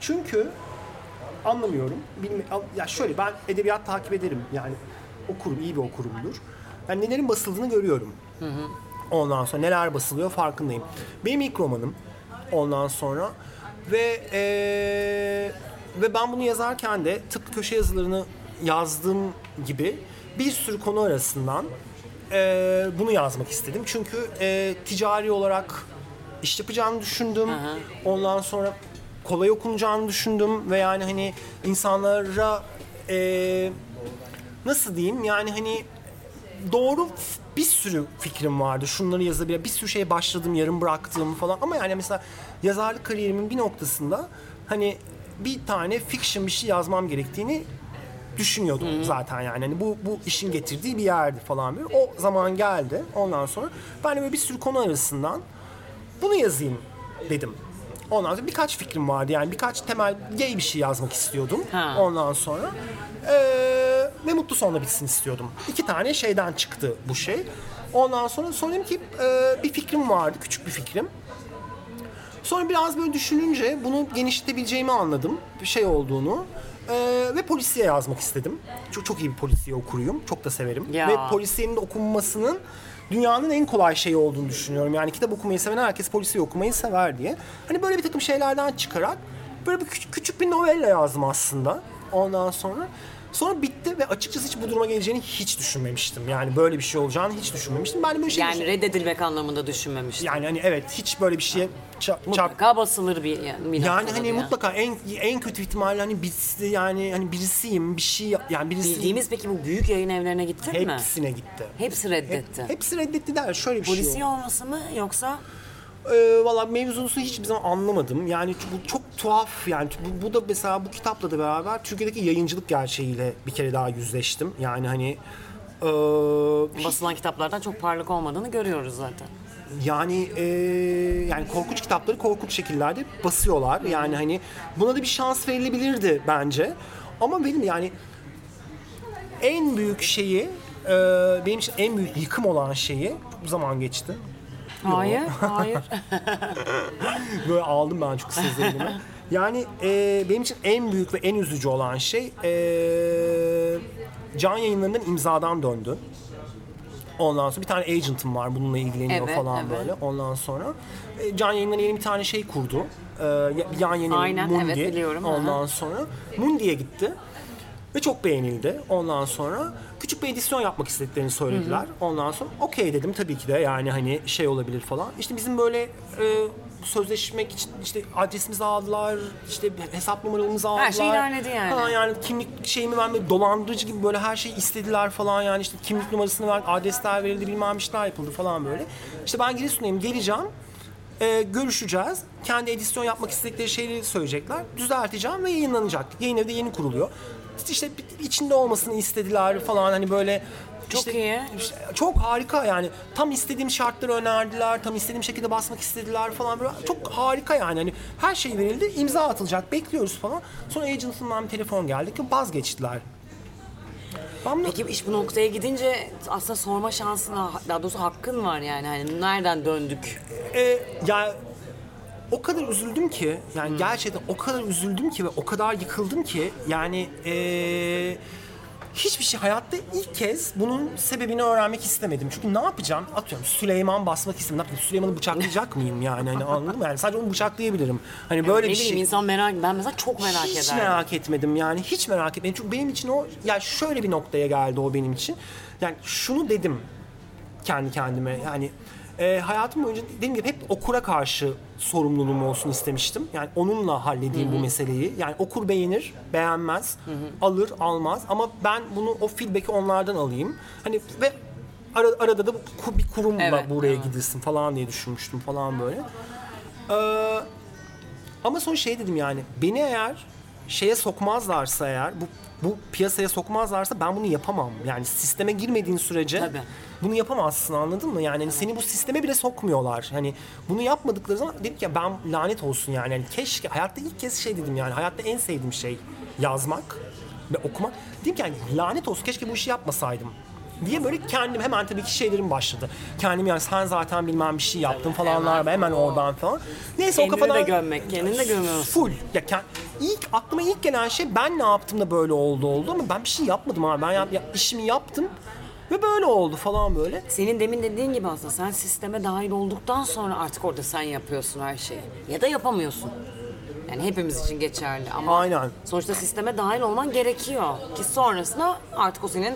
Çünkü anlamıyorum. Bilmi ya şöyle ben edebiyat takip ederim. Yani okurum, iyi bir okurumdur. Yani nelerin basıldığını görüyorum. Ondan sonra neler basılıyor farkındayım. Benim ilk romanım ondan sonra ve eee, ve ben bunu yazarken de tıpkı köşe yazılarını yazdığım gibi bir sürü konu arasından eee, bunu yazmak istedim. Çünkü eee, ticari olarak iş yapacağını düşündüm. Ondan sonra kolay okunacağını düşündüm ve yani hani insanlara eee, nasıl diyeyim yani hani doğru bir sürü fikrim vardı. Şunları yazabilir. Bir sürü şeye başladım, yarım bıraktım falan. Ama yani mesela yazarlık kariyerimin bir noktasında hani bir tane fiction bir şey yazmam gerektiğini düşünüyordum zaten yani. Hani bu bu işin getirdiği bir yerdi falan böyle. O zaman geldi. Ondan sonra ben de böyle bir sürü konu arasından bunu yazayım dedim. Ondan sonra birkaç fikrim vardı yani birkaç temel gay bir şey yazmak istiyordum. Ha. Ondan sonra eee, ve mutlu sonla bitsin istiyordum. İki tane şeyden çıktı bu şey. Ondan sonra sonra ki eee, bir fikrim vardı, küçük bir fikrim. Sonra biraz böyle düşününce bunu genişletebileceğimi anladım. Bir şey olduğunu. Eee, ve polisiye yazmak istedim. Çok çok iyi bir polisiye okuruyum. Çok da severim. Ya. Ve polisiyenin okunmasının dünyanın en kolay şeyi olduğunu düşünüyorum. Yani kitap okumayı seven herkes polisiye okumayı sever diye. Hani böyle bir takım şeylerden çıkarak böyle bir küçük, küçük bir novella yazdım aslında. Ondan sonra sonra bitti ve açıkçası hiç bu duruma geleceğini hiç düşünmemiştim. Yani böyle bir şey olacağını hiç düşünmemiştim. Ben böyle şey Yani reddedilmek anlamında düşünmemiştim. yani hani evet hiç böyle bir şeye ça- çarp Mutlaka basılır bir yani. bir yani noktada hani ya. mutlaka en en kötü ihtimalle hani birisi yani hani birisiyim bir şey yani birisi Bildiğimiz peki bu büyük yayın evlerine gittin mi? hepsine gitti. Hepsi reddetti. Hepsi reddetti der. Şöyle bir şey Polisiye oldu. olması mı yoksa Ee, Valla mevzusunu hiçbir zaman anlamadım. Yani bu çok tuhaf yani bu, bu da mesela bu kitapla da beraber Türkiye'deki yayıncılık gerçeğiyle bir kere daha yüzleştim. Yani hani ee, basılan kitaplardan çok parlak olmadığını görüyoruz zaten. Yani e, yani korkunç kitapları korkunç şekillerde basıyorlar. Yani hani buna da bir şans verilebilirdi bence. Ama benim yani en büyük şeyi e, benim için en büyük yıkım olan şeyi bu zaman geçti. Hayır, hayır. Böyle aldım ben çok sözlerimi. Yani e, benim için en büyük ve en üzücü olan şey e, can yayınlarından imzadan döndü. Ondan sonra bir tane agent'ım var bununla ilgileniyor Evet, falan evet. böyle. Ondan sonra e, Can Yayınları yeni bir tane şey kurdu. E, yan evi, Aynen, Mundi. evet, biliyorum. Ondan sonra Mundi'ye gitti. Ve çok beğenildi. Ondan sonra küçük bir edisyon yapmak istediklerini söylediler. Ondan sonra okey dedim tabii ki de yani hani şey olabilir falan. İşte bizim böyle e, sözleşmek için işte adresimizi aldılar, işte hesap numaramızı aldılar. Her şey ilerledi yani. Falan yani kimlik şeyimi vermedi, dolandırıcı gibi böyle her şeyi istediler falan yani işte kimlik numarasını ver, adresler verildi bilmem işler yapıldı falan böyle. İşte ben Giresun'dayım geleceğim. Ee, görüşeceğiz. Kendi edisyon yapmak istedikleri şeyleri söyleyecekler. Düzelteceğim ve yayınlanacak. Yayın evi de yeni kuruluyor. İşte içinde olmasını istediler falan hani böyle Çok işte- iyi. işte çok harika yani. Tam istediğim şartları önerdiler. Tam istediğim şekilde basmak istediler falan böyle. Çok harika yani. Hani her şey verildi. imza atılacak. Bekliyoruz falan. Sonra agency'dan bir telefon geldi ki vazgeçtiler. Ben Peki iş bu noktaya gidince aslında sorma şansına, daha doğrusu hakkın var yani. Hani nereden döndük? E, ya o kadar üzüldüm ki yani gerçekten o kadar üzüldüm ki ve o kadar yıkıldım ki yani e, hiçbir şey hayatta ilk kez bunun sebebini öğrenmek istemedim. Çünkü ne yapacağım? Atıyorum Süleyman basmak istedim. Ne? Süleyman'ı bıçaklayacak mıyım yani? Hani anladın mı? Yani sadece onu bıçaklayabilirim. Hani böyle ne bir bileyim şey. insan merak ben mesela çok merak hiç ederim. merak etmedim yani hiç merak etmedim. Çünkü benim için o ya şöyle bir noktaya geldi o benim için. Yani şunu dedim kendi kendime yani e, hayatım boyunca dediğim gibi hep okura karşı sorumluluğum olsun istemiştim. Yani onunla halledeyim bu meseleyi. Yani okur beğenir, beğenmez, alır, almaz ama ben bunu o feedback'i onlardan alayım. Hani ve ara- arada da bu bir kurumla Evet, buraya evet. gidilsin falan diye düşünmüştüm falan böyle. Ee, ama son şey dedim yani beni eğer şeye sokmazlarsa eğer bu bu piyasaya sokmazlarsa ben bunu yapamam. Yani sisteme girmediğin sürece Tabii. bunu yapamazsın anladın mı? Yani hani seni bu sisteme bile sokmuyorlar. Hani bunu yapmadıkları zaman dedim ki ya ben lanet olsun yani. yani keşke hayatta ilk kez şey dedim yani hayatta en sevdiğim şey yazmak ve okumak. Dedim ki yani lanet olsun keşke bu işi yapmasaydım diye böyle kendim hemen tabii ki şeylerim başladı. Kendim yani sen zaten bilmem bir şey yaptın falanlar hemen oradan falan. Neyse o Kendini kafadan de gömmek, kendini de gömüyorsun. full. Ya kend- ilk aklıma ilk gelen şey ben ne yaptım da böyle oldu oldu ama ben bir şey yapmadım abi. Ben yap, ya- işimi yaptım ve böyle oldu falan böyle. Senin demin dediğin gibi aslında sen sisteme dahil olduktan sonra artık orada sen yapıyorsun her şeyi. Ya da yapamıyorsun. Yani hepimiz için geçerli ama Aynen. sonuçta sisteme dahil olman gerekiyor. Ki sonrasında artık o senin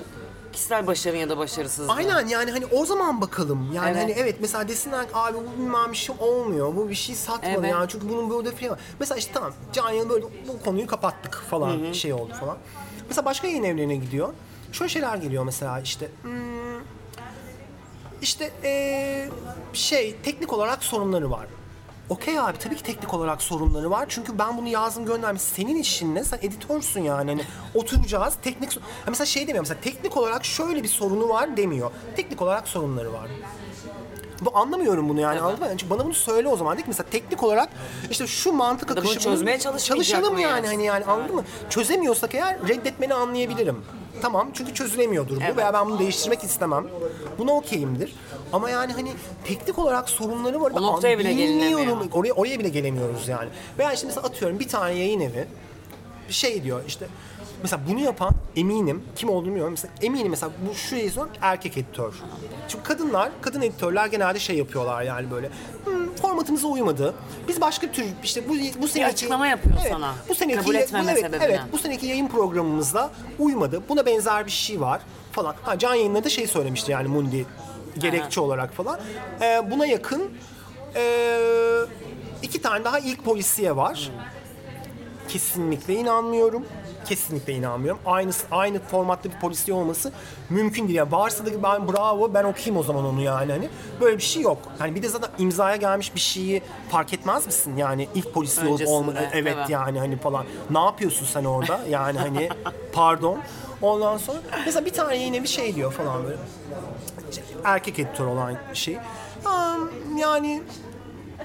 kişisel başarın ya da başarısızlığın. Aynen yani hani o zaman bakalım. Yani Evet. hani evet mesela desinler ki abi bu bilmem bir şey olmuyor. Bu bir şey satmadı Evet. yani çünkü bunun böyle falan var. Mesela işte tamam Can Yayın böyle bu konuyu kapattık falan şey oldu falan. Mesela başka yayın evlerine gidiyor. Şöyle şeyler geliyor mesela işte hmm, işte eee, şey teknik olarak sorunları var. Okey abi tabii ki teknik olarak sorunları var. Çünkü ben bunu yazdım göndermiş. Senin işin ne? Sen editörsün yani. Hani oturacağız teknik... mesela şey demiyor. Mesela teknik olarak şöyle bir sorunu var demiyor. Teknik olarak sorunları var. Bu anlamıyorum bunu yani anladın mı? Yani çünkü bana bunu söyle o zaman. De ki mesela teknik olarak işte şu mantık da bunu akışı... çözmeye çalışmayacak Çalışalım mıyız? yani hani yani anladın mı? Çözemiyorsak eğer reddetmeni anlayabilirim. Tamam çünkü çözülemiyordur bu Evet. veya ben bunu değiştirmek istemem. Buna okeyimdir. Ama yani hani teknik olarak sorunları var. O noktaya bile Bilmiyorum. gelinemiyor. Oraya, oraya bile gelemiyoruz yani. Veya işte mesela atıyorum bir tane yayın evi şey diyor işte mesela bunu yapan eminim kim olduğunu bilmiyorum mesela eminim mesela bu şu yazıyor erkek editör. Çünkü kadınlar kadın editörler genelde şey yapıyorlar yani böyle "Hmm, formatımıza uymadı. Biz başka tür işte bu bu seneki açıklama yapıyor evet, sana. Bu seneki Kabul etmeme evet, sebebine. evet bu seneki yayın programımızda uymadı. Buna benzer bir şey var falan. Ha can yayınında da şey söylemişti yani Mundi gerekçe olarak falan. Ee, buna yakın ee, iki tane daha ilk polisiye var. Kesinlikle inanmıyorum. Kesinlikle inanmıyorum. Aynı aynı formatta bir polisiye olması mümkün değil. Yani varsa da ben bravo ben okuyayım o zaman onu yani hani. Böyle bir şey yok. Hani bir de zaten imzaya gelmiş bir şeyi fark etmez misin? Yani ilk polisiye olup olmadı. Evet evet. yani hani falan. Ne yapıyorsun sen orada? Yani hani pardon. Ondan sonra mesela bir tane yine bir şey diyor falan böyle. Erkek editör olan şey. "Aa, Yani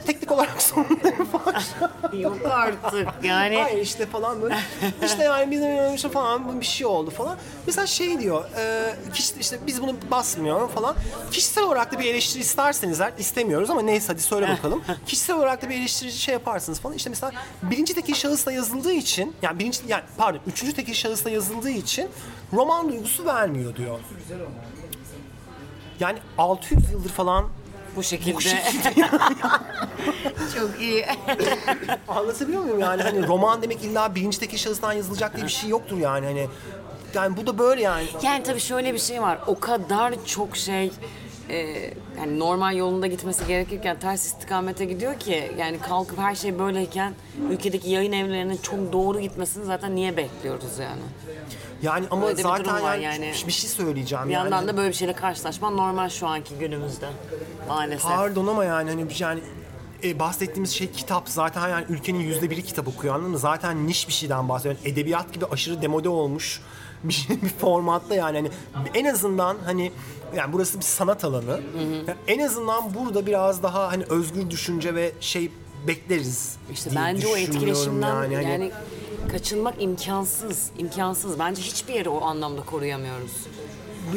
teknik olarak sorunları var. Yok artık yani. Hayır işte falan böyle. işte yani bizim işte falan bir şey oldu falan. Mesela şey diyor. E, kişi, işte biz bunu basmıyor falan. Kişisel olarak da bir eleştiri isterseniz eğer istemiyoruz ama neyse hadi söyle bakalım. Kişisel olarak da bir eleştiri şey yaparsınız falan. İşte mesela birinci tekil şahısla yazıldığı için yani birinci yani pardon üçüncü tekil şahısla yazıldığı için roman duygusu vermiyor diyor. Yani 600 yıldır falan Bu şekilde. bu şekilde Çok iyi. Anlatabiliyor muyum yani hani roman demek illa birinci tekil şahıstan yazılacak diye bir şey yoktur yani hani yani bu da böyle yani. Yani tabii şöyle bir şey var. O kadar çok şey e, yani normal yolunda gitmesi gerekirken ters istikamete gidiyor ki yani kalkıp her şey böyleyken ülkedeki yayın evlerinin çok doğru gitmesini zaten niye bekliyoruz yani? Yani ama Öyle de bir zaten durum var yani, yani. bir şey söyleyeceğim Bir yani. yandan da böyle bir şeyle karşılaşman normal şu anki günümüzde maalesef. Pardon ama yani hani yani e, bahsettiğimiz şey kitap zaten yani ülkenin yüzde biri kitap okuyor anladın mı? Zaten niş bir şeyden bahsediyor. Yani edebiyat gibi aşırı demode olmuş bir, şey, bir formatta yani hani en azından hani yani burası bir sanat alanı. Yani en azından burada biraz daha hani özgür düşünce ve şey bekleriz. İşte bence o etkileşimden yani, Hani- kaçınmak imkansız. imkansız. Bence hiçbir yeri o anlamda koruyamıyoruz.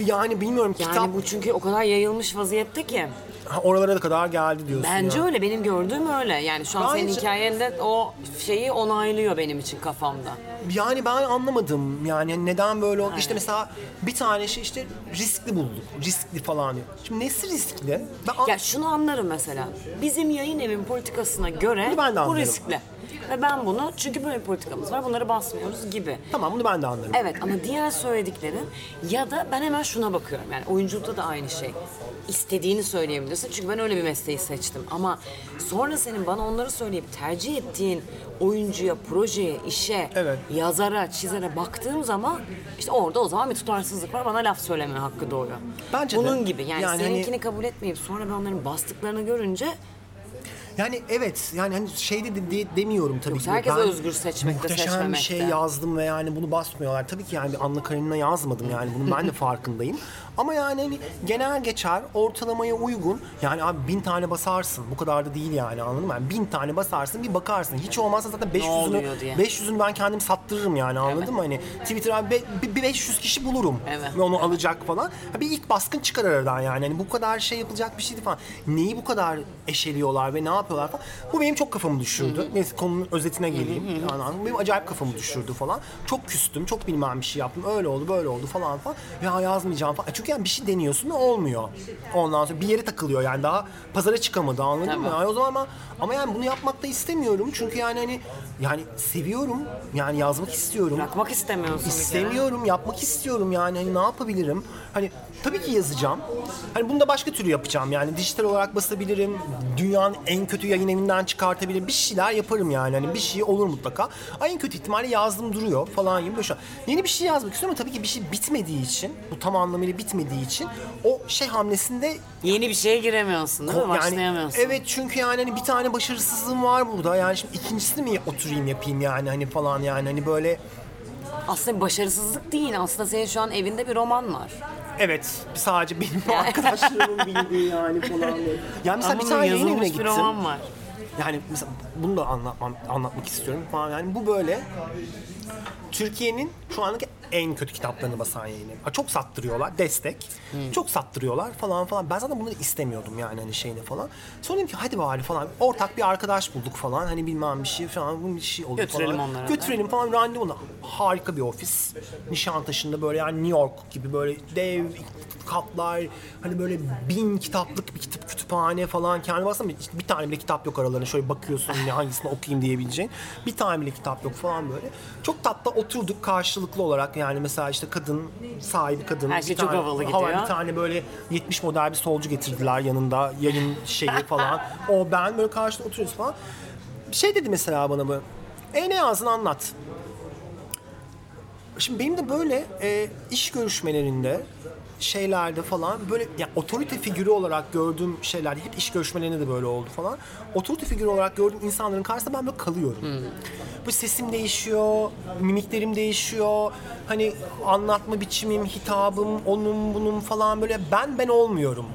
Yani bilmiyorum Yani kitap bu çünkü o kadar yayılmış vaziyette ki. Ha, oralara da kadar geldi diyorsun Bence ya. öyle. Benim gördüğüm öyle. Yani şu an senin Bence- hikayende o şeyi onaylıyor benim için kafamda. Yani ben anlamadım yani neden böyle oldu. İşte mesela bir tane şey işte riskli bulduk. Riskli falan diyor. Şimdi nesi riskli? Ben an- Ya şunu anlarım mesela. Bizim yayın evin politikasına göre Bunu ben de bu anlarım. riskli. Ve ben bunu çünkü böyle bir politikamız var bunları basmıyoruz gibi. Tamam bunu ben de anlarım. Evet ama diğer söylediklerin ya da ben hemen şuna bakıyorum yani oyunculukta da aynı şey. İstediğini söyleyebilirsin çünkü ben öyle bir mesleği seçtim ama sonra senin bana onları söyleyip tercih ettiğin oyuncuya, projeye, işe, Evet. yazara, çizere baktığım zaman işte orada o zaman bir tutarsızlık var bana laf söyleme hakkı doğuyor. Bence de. Bunun gibi yani, Yani seninkini hani- kabul etmeyip sonra ben onların bastıklarını görünce Yani evet yani hani şey de, de- demiyorum tabii ki. herkes özgür seçmekte, muhteşem bir seçmemekte. şey yazdım ve yani bunu basmıyorlar. Tabii ki yani bir Anna Karenina yazmadım yani bunun ben de farkındayım. Ama yani hani genel geçer ortalamaya uygun yani abi bin tane basarsın bu kadar da değil yani anladın mı? Yani bin tane basarsın bir bakarsın hiç olmazsa zaten 500'ünü oluyor diye. 500'ünü ben kendim sattırırım yani anladın mı? Hani Twitter'a be- bir bir 500 kişi bulurum Evet. ve onu alacak falan. Bir ilk baskın çıkar aradan yani. Hani bu kadar şey yapılacak bir şeydi falan. Neyi bu kadar eşeliyorlar ve ne yapıyorlar falan. Bu benim çok kafamı düşürdü. Neyse konunun özetine geleyim. Yani anladın mı? benim acayip kafamı düşürdü falan. Çok küstüm, çok bilmem bir şey yaptım. Öyle oldu, böyle oldu falan falan. Ya yazmayacağım falan. Çünkü yani bir şey deniyorsun ve olmuyor. Ondan sonra bir yere takılıyor yani daha pazara çıkamadı anladın mı? Tabii. Yani o zaman ben, ama yani bunu yapmak da istemiyorum. Çünkü yani hani yani seviyorum. Yani yazmak istiyorum. bırakmak istemiyorsun. İstemiyorum, yapmak istiyorum yani hani ne yapabilirim? Hani tabii ki yazacağım. Hani bunu da başka türlü yapacağım yani dijital olarak basabilirim. Dünyanın en kötü yayın evinden çıkartabilirim. Bir şeyler yaparım yani hani bir şey olur mutlaka. Ay en kötü ihtimalle yazdım duruyor falan gibi. Yeni bir şey yazmak istiyorum ama tabii ki bir şey bitmediği için, bu tam anlamıyla bitmediği için o şey hamlesinde Yeni bir şeye giremiyorsun değil mi? yani Başlayamıyorsun. evet çünkü yani hani bir tane başarısızlığım var burada. Yani şimdi ikincisini mi oturayım yapayım yani hani falan yani hani böyle Aslında başarısızlık değil. Aslında senin şu an evinde bir roman var. Evet, sadece benim arkadaşlarımın bildiği yani falan. böyle. Yani mesela Ama bir tane yayın evine yazılmış bir gittim. roman var. Yani mesela bunu da anlatmam, anlatmak istiyorum falan. Yani bu böyle Türkiye'nin şu andaki en kötü kitaplarını basan yayın evi. Ha, Çok sattırıyorlar, destek. Çok sattırıyorlar falan falan. Ben zaten bunları istemiyordum yani hani şeyini falan. Sonra dedim ki hadi bari falan. Ortak bir arkadaş bulduk falan. Hani bilmem bir şey falan. Bir şey oldu Götürelim falan. onlara. Götürelim falan. Randevu Harika bir ofis. Nişantaşı'nda böyle yani New York gibi böyle dev katlar. Hani böyle bin kitaplık bir kitap kütüphane falan. Kendi baksana işte bir tane bile kitap yok aralarına. Şöyle bakıyorsun ne hangisini okuyayım diyebileceğin. Bir tane bile kitap yok falan böyle. Çok tatlı oturduk karşılıklı olarak. Yani mesela işte kadın, sahibi kadın. Her şey bir çok tane- havalı hava- gidiyor. Bir tane böyle 70 model bir solcu getirdiler yanında. Yayın şeyi falan. O ben böyle karşıda oturuyoruz falan. Şey dedi mesela bana bu. E ne yazdın anlat. Şimdi benim de böyle e, iş görüşmelerinde şeylerde falan böyle ya otorite figürü olarak gördüğüm şeyler hep iş görüşmelerinde de böyle oldu falan. Otorite figürü olarak gördüğüm insanların karşısında ben böyle kalıyorum. Bu sesim değişiyor, mimiklerim değişiyor. Hani anlatma biçimim, hitabım, onun bunun falan böyle ben ben olmuyorum.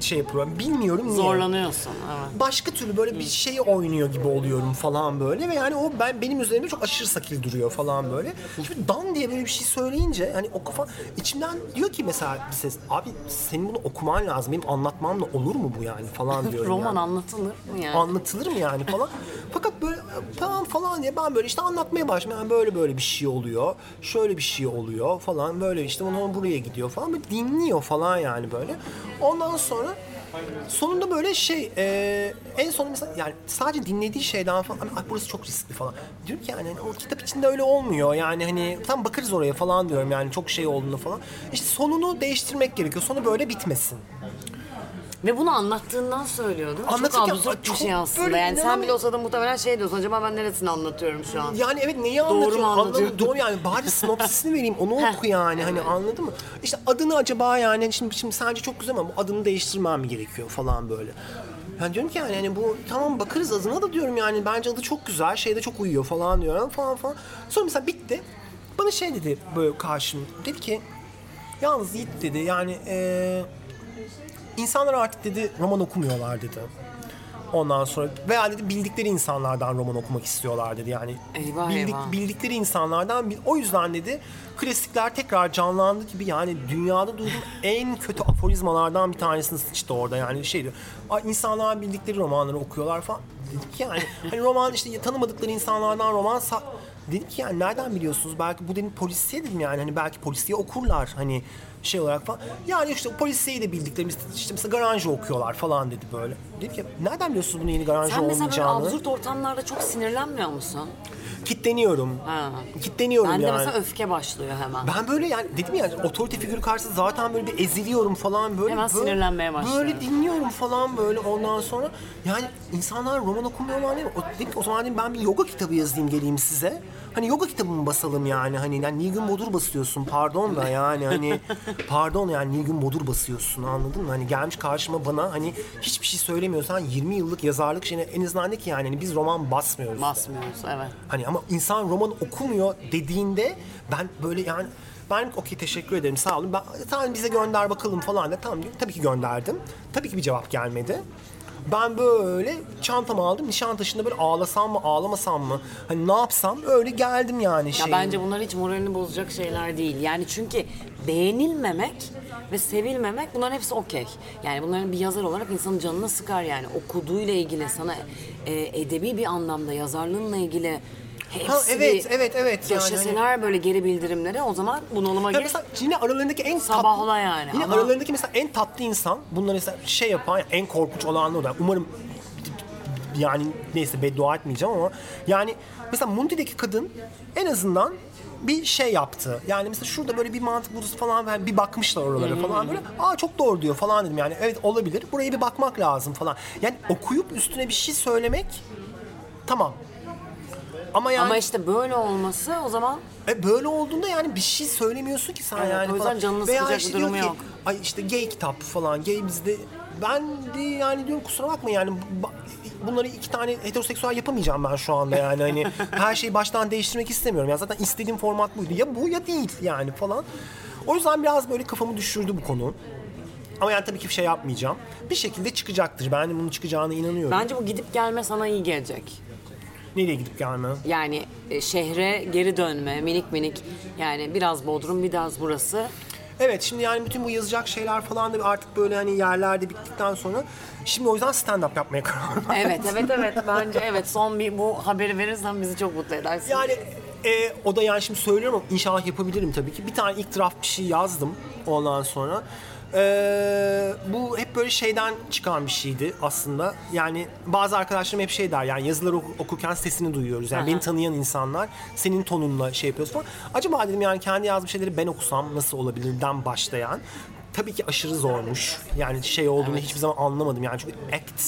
Şey yapıyorum. Bilmiyorum niye Zorlanıyorsun. Evet. başka türlü böyle bir şey oynuyor gibi oluyorum falan böyle ve yani o ben benim üzerimde çok aşırı sakil duruyor falan böyle. Şimdi dan diye böyle bir şey söyleyince hani o kafa içimden diyor ki mesela bir ses abi senin bunu okuman lazım benim anlatmamla olur mu bu yani falan diyorum Roman yani. anlatılır mı yani? Anlatılır mı yani falan. Fakat böyle tamam falan diye ben böyle işte anlatmaya başlıyorum. Yani böyle böyle bir şey oluyor. Şöyle bir şey oluyor falan. Böyle işte onu buraya gidiyor falan. Böyle dinliyor falan yani böyle. Ondan sonra sonunda böyle şey e, en son mesela yani sadece dinlediği şeyden falan "Ay, burası çok riskli falan. Diyorum ki yani hani o kitap içinde öyle olmuyor. Yani hani tam bakarız oraya falan diyorum yani çok şey olduğunu falan. İşte sonunu değiştirmek gerekiyor. Sonu böyle bitmesin. Ve bunu anlattığından söylüyor değil mi? Çok Anlatırken- absürt bir çok şey aslında. böyle Yani sen inanamıyorum. bile olsa da muhtemelen şey diyorsun. Acaba ben neresini anlatıyorum şu an? Yani evet neyi Doğru mu anlatıyor? anlatıyor? Anladım, doğru yani bari sinopsisini vereyim onu oku yani hani anladın mı? İşte adını acaba yani şimdi, şimdi sence çok güzel ama bu adını değiştirmem mi gerekiyor falan böyle. Yani diyorum ki yani hani bu tamam bakarız adına da diyorum yani bence adı çok güzel şeyde çok uyuyor falan diyorum falan falan. Sonra mesela bitti. Bana şey dedi böyle karşım dedi ki yalnız Yiğit dedi yani eee insanlar artık dedi roman okumuyorlar dedi. Ondan sonra veya dedi bildikleri insanlardan roman okumak istiyorlar dedi yani. Eyvah, eyvah. Bildikleri insanlardan o yüzden dedi klasikler tekrar canlandı gibi yani dünyada duyduğum en kötü aforizmalardan bir tanesini sıçtı orada yani şey diyor. "Ay, insanlar bildikleri romanları okuyorlar falan. Dedik ki yani hani roman işte tanımadıkları insanlardan roman sa- Dedim ki yani nereden biliyorsunuz? Belki bu dedim polisiye dedim yani hani belki polisiye okurlar hani şey olarak falan. Yani işte polisiyeyi de bildiklerimiz işte mesela Garanji okuyorlar falan dedi böyle. Dedim ki nereden biliyorsunuz bunun yeni Garanji Sen mesela böyle olmayacağını? absürt ortamlarda çok sinirlenmiyor musun? Kitleniyorum. Ha. Kitleniyorum Bende yani. mesela öfke başlıyor hemen. Ben böyle yani dedim ya otorite figürü karşısında zaten böyle bir eziliyorum falan böyle. Hemen böyle, sinirlenmeye başlıyorum. Böyle dinliyorum falan böyle ondan sonra. Yani insanlar roman okumuyorlar değil mi? O, dedim ki, o zaman dedim ben bir yoga kitabı yazayım geleyim size. Hani yoga kitabımı basalım yani. Hani yani Nilgün Bodur basıyorsun pardon da yani hani pardon yani Nilgün Bodur basıyorsun anladın mı? Hani gelmiş karşıma bana hani hiçbir şey söylemiyorsan 20 yıllık yazarlık şeyine en azından de ki yani hani biz roman basmıyoruz. Basmıyoruz evet. Hani ama insan roman okumuyor dediğinde ben böyle yani ben okey teşekkür ederim sağ olun. Ben, tamam bize gönder bakalım falan da tamam diyor. Tabii ki gönderdim. Tabii ki bir cevap gelmedi. Ben böyle çantamı aldım. Nişantaşı'nda böyle ağlasam mı ağlamasam mı? Hani ne yapsam öyle geldim yani Ya şey. bence bunlar hiç moralini bozacak şeyler değil. Yani çünkü beğenilmemek ve sevilmemek bunların hepsi okey. Yani bunların bir yazar olarak insanın canına sıkar yani. Okuduğuyla ilgili sana e, edebi bir anlamda yazarlığınla ilgili hepsi Ha, evet, evet, evet. Yani döşeseler böyle geri bildirimleri o zaman bunalıma gir. mesela yine aralarındaki en tatlı... Sabahla yani Yine ama- aralarındaki mesela en tatlı insan, bunları mesela şey yapan, en korkunç olan o da. Umarım yani neyse beddua etmeyeceğim ama yani mesela Mundi'deki kadın en azından bir şey yaptı. Yani mesela şurada böyle bir mantık buluruz falan yani bir bakmışlar oralara falan böyle. Aa çok doğru diyor falan dedim yani. Evet olabilir. Buraya bir bakmak lazım falan. Yani okuyup üstüne bir şey söylemek tamam. Ama yani Ama işte böyle olması o zaman e böyle olduğunda yani bir şey söylemiyorsun ki sen Evet, yani o yüzden falan. canını sıkacak bir durumu ki, yok. Ay işte gay kitap falan, gay bizde ben de yani diyorum kusura bakma yani ba- bunları iki tane heteroseksüel yapamayacağım ben şu anda yani hani her şeyi baştan değiştirmek istemiyorum. Ya zaten istediğim format buydu. Ya bu ya değil yani falan. O yüzden biraz böyle kafamı düşürdü bu konu. Ama yani tabii ki bir şey yapmayacağım. Bir şekilde çıkacaktır. Ben bunun çıkacağına inanıyorum. bence bu gidip gelme sana iyi gelecek. Nereye gidip gelme? Yani e, şehre geri dönme minik minik yani biraz Bodrum biraz burası. Evet şimdi yani bütün bu yazacak şeyler falan da artık böyle hani yerlerde bittikten sonra şimdi o yüzden stand-up yapmaya karar verdim. Evet evet evet bence evet son bir bu haberi verirsen bizi çok mutlu edersin. Yani e, o da yani şimdi söylüyorum ama inşallah yapabilirim tabii ki. Bir tane ilk draft bir şey yazdım ondan sonra. E, bu hep böyle şeyden çıkan bir şeydi aslında. Yani bazı arkadaşlarım hep şey der yani yazıları oku- okurken sesini duyuyoruz. Yani Aha. beni tanıyan insanlar senin tonunla şey yapıyoruz falan. Acaba dedim yani kendi yazdığım şeyleri ben okusam nasıl olabilirden başlayan. Tabii ki aşırı zormuş. Yani şey olduğunu hiçbir zaman anlamadım yani çünkü act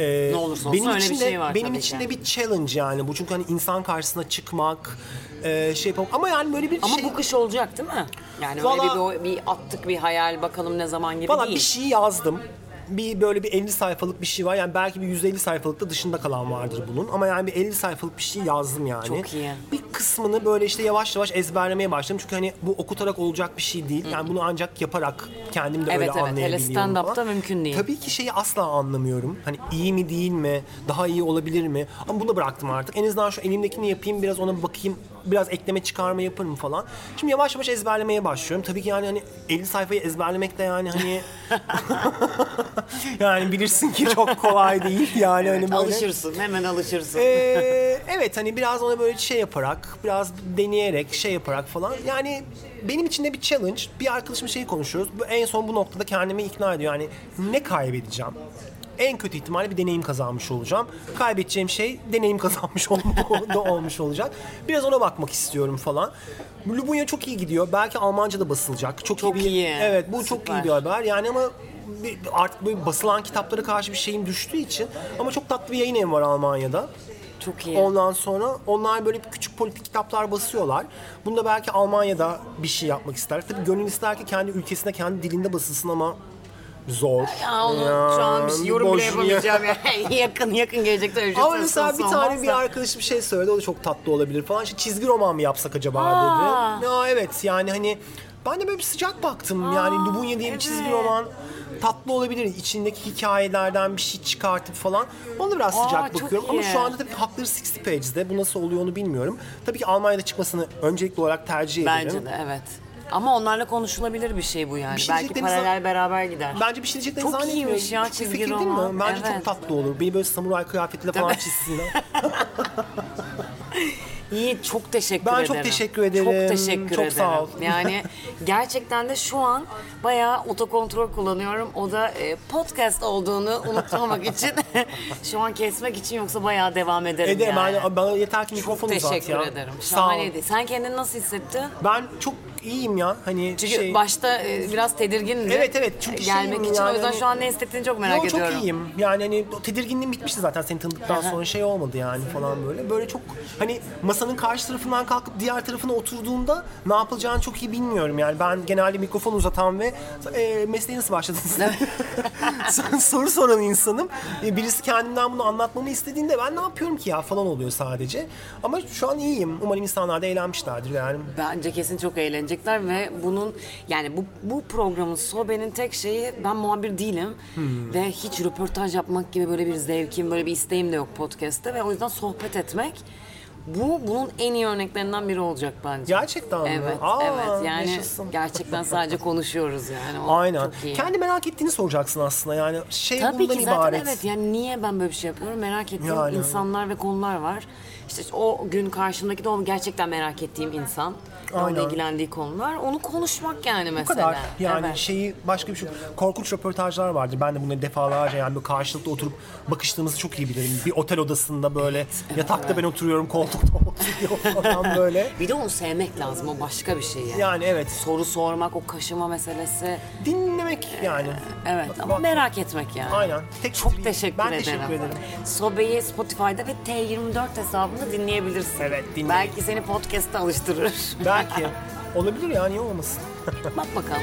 ne olursa olsun öyle için bir de, şey var benim tabii için ki. de bir challenge yani bu çünkü hani insan karşısına çıkmak e, şey yapalım ama yani böyle bir Ama şey bu kış olacak değil mi? Yani öyle Valla- bir, bir, bir attık bir hayal bakalım ne zaman gibi Valla değil. bir şey yazdım. Bir böyle bir 50 sayfalık bir şey var. Yani belki bir 150 sayfalıkta dışında kalan vardır bunun. Ama yani bir 50 sayfalık bir şey yazdım yani. Çok iyi. Bir kısmını böyle işte yavaş yavaş ezberlemeye başladım. Çünkü hani bu okutarak olacak bir şey değil. Yani bunu ancak yaparak kendim de Evet, öyle evet. Hele anlayabiliyorum stand-up'ta falan. mümkün değil. Tabii ki şeyi asla anlamıyorum. Hani iyi mi değil mi? Daha iyi olabilir mi? Ama bunu da bıraktım artık. En azından şu elimdekini yapayım. Biraz ona bakayım. Biraz ekleme çıkarma yaparım falan. Şimdi yavaş yavaş ezberlemeye başlıyorum. Tabii ki yani hani 50 sayfayı ezberlemek de yani hani yani bilirsin ki çok kolay değil yani hani böyle. Alışırsın hemen alışırsın. Ee, evet hani biraz ona böyle şey yaparak, biraz deneyerek, şey yaparak falan. Yani benim için de bir challenge. Bir arkadaşımla şey konuşuyoruz. En son bu noktada kendimi ikna ediyor. Yani ne kaybedeceğim? En kötü ihtimalle bir deneyim kazanmış olacağım. Kaybedeceğim şey deneyim kazanmış da olmuş olacak. Biraz ona bakmak istiyorum falan. Lubunya çok iyi gidiyor. Belki Almanca da basılacak. Çok, Çok bir, iyi. Evet bu çok Süper. iyi bir haber. Yani ama bir- artık böyle basılan kitaplara karşı bir şeyim düştüğü için ama çok tatlı bir yayın evi var Almanya'da. Çok iyi. Ondan sonra onlar böyle küçük politik kitaplar basıyorlar. Bunda belki Almanya'da bir şey yapmak ister. Tabii gönül ister ki kendi ülkesinde, kendi dilinde basılsın ama zor. Ya onu şu an bir şey, yorum bile boş- yapamayacağım. Yani yakın yakın gelecekte öyle bir şey Ama söz mesela bir konusu tane olmaz bir da. arkadaşım bir şey söyledi. O da çok tatlı olabilir falan. İşte çizgi roman mı yapsak acaba Aa. dedi. Ya evet yani hani ben de böyle bir sıcak baktım. yani Lubunya diye bir çizgi evet. roman tatlı olabilir. İçindeki hikayelerden bir şey çıkartıp falan. Ona biraz Aa, sıcak çok bakıyorum. Ama iyi. şu anda tabii hakları 60 Pages'de. Bu nasıl oluyor onu bilmiyorum. Tabii ki Almanya'da çıkmasını öncelikli olarak tercih ederim. Bence de evet. Ama onlarla konuşulabilir bir şey bu yani. Bir şey Belki diyeceklerini paralel beraber gider. Bence bir şey diyeceklerini Çok zannetmiyorum. iyiymiş ya Bir çizgi fikir değil mi? roman. Bence Evet. çok tatlı olur. Beni böyle samuray kıyafetiyle falan çizsinler. İyi çok teşekkür Ben ederim. çok teşekkür ederim. Çok teşekkür Çok ederim. sağ ol. Yani gerçekten de şu an bayağı otokontrol kullanıyorum. O da e, podcast olduğunu unutmamak için. şu an kesmek için yoksa bayağı devam ederim Ederim. yani. Yani bana yeter ki Çok mikrofon uzat teşekkür ya. ederim. Sağ ol. Şahaneydi. Sen kendini nasıl hissettin? Ben çok iyiyim ya. Hani Çünkü şey... başta e, biraz tedirgindi. Evet, evet. Çünkü Gelmek şeyim için yani o yüzden hani- şu an ne hissettiğini çok merak Yo, ediyorum. çok iyiyim. Yani hani o tedirginliğim bitmişti zaten seni tanıdıktan sonra şey olmadı yani falan böyle. Böyle çok hani masanın karşı tarafından kalkıp diğer tarafına oturduğunda ne yapılacağını çok iyi bilmiyorum yani. Ben genelde mikrofon uzatan ve e, mesleğe nasıl başladınız? soru soran insanım. E, birisi kendimden bunu anlatmamı istediğinde ben ne yapıyorum ki ya falan oluyor sadece. Ama şu an iyiyim. Umarım insanlar da eğlenmişlerdir yani. Bence kesin çok eğlenecekler ve bunun yani bu bu programın Sobe'nin tek şeyi ben muhabir değilim Hmm. ve hiç röportaj yapmak gibi böyle bir zevkim böyle bir isteğim de yok podcast'te ve o yüzden sohbet etmek bu bunun en iyi örneklerinden biri olacak bence. Gerçekten mi? Evet, Aa, evet. Yani yaşasın. gerçekten sadece konuşuyoruz yani. O Aynen. Kendi merak ettiğini soracaksın aslında yani. Şey Tabii bundan ki zaten ibaret. evet yani niye ben böyle bir şey yapıyorum merak ettiğim Yani. insanlar ve konular var. İşte o gün karşımdaki de o gerçekten merak ettiğim insan. Aynen. ilgilendiği konular. Onu konuşmak yani Bu mesela. kadar. Yani Evet. şeyi başka bir şey. Korkunç röportajlar vardır. Ben de bunu defalarca yani böyle karşılıklı oturup bakıştığımızı çok iyi bilirim. Bir otel odasında böyle yatakta ben oturuyorum, koltukta oturuyor falan böyle. Bir de onu sevmek lazım. O başka bir şey yani. Yani evet. Soru sormak, o kaşıma meselesi. Dinlemek yani. Evet ama Bak- merak etmek yani. Aynen. Tek Çok bir- teşekkür ben ederim. teşekkür ederim. Sobe'yi Spotify'da ve T24 hesabında dinleyebilirsin. Evet, dinleyin. Belki seni podcast'a alıştırır. Belki. Olabilir ya niye olmasın? Bak bakalım.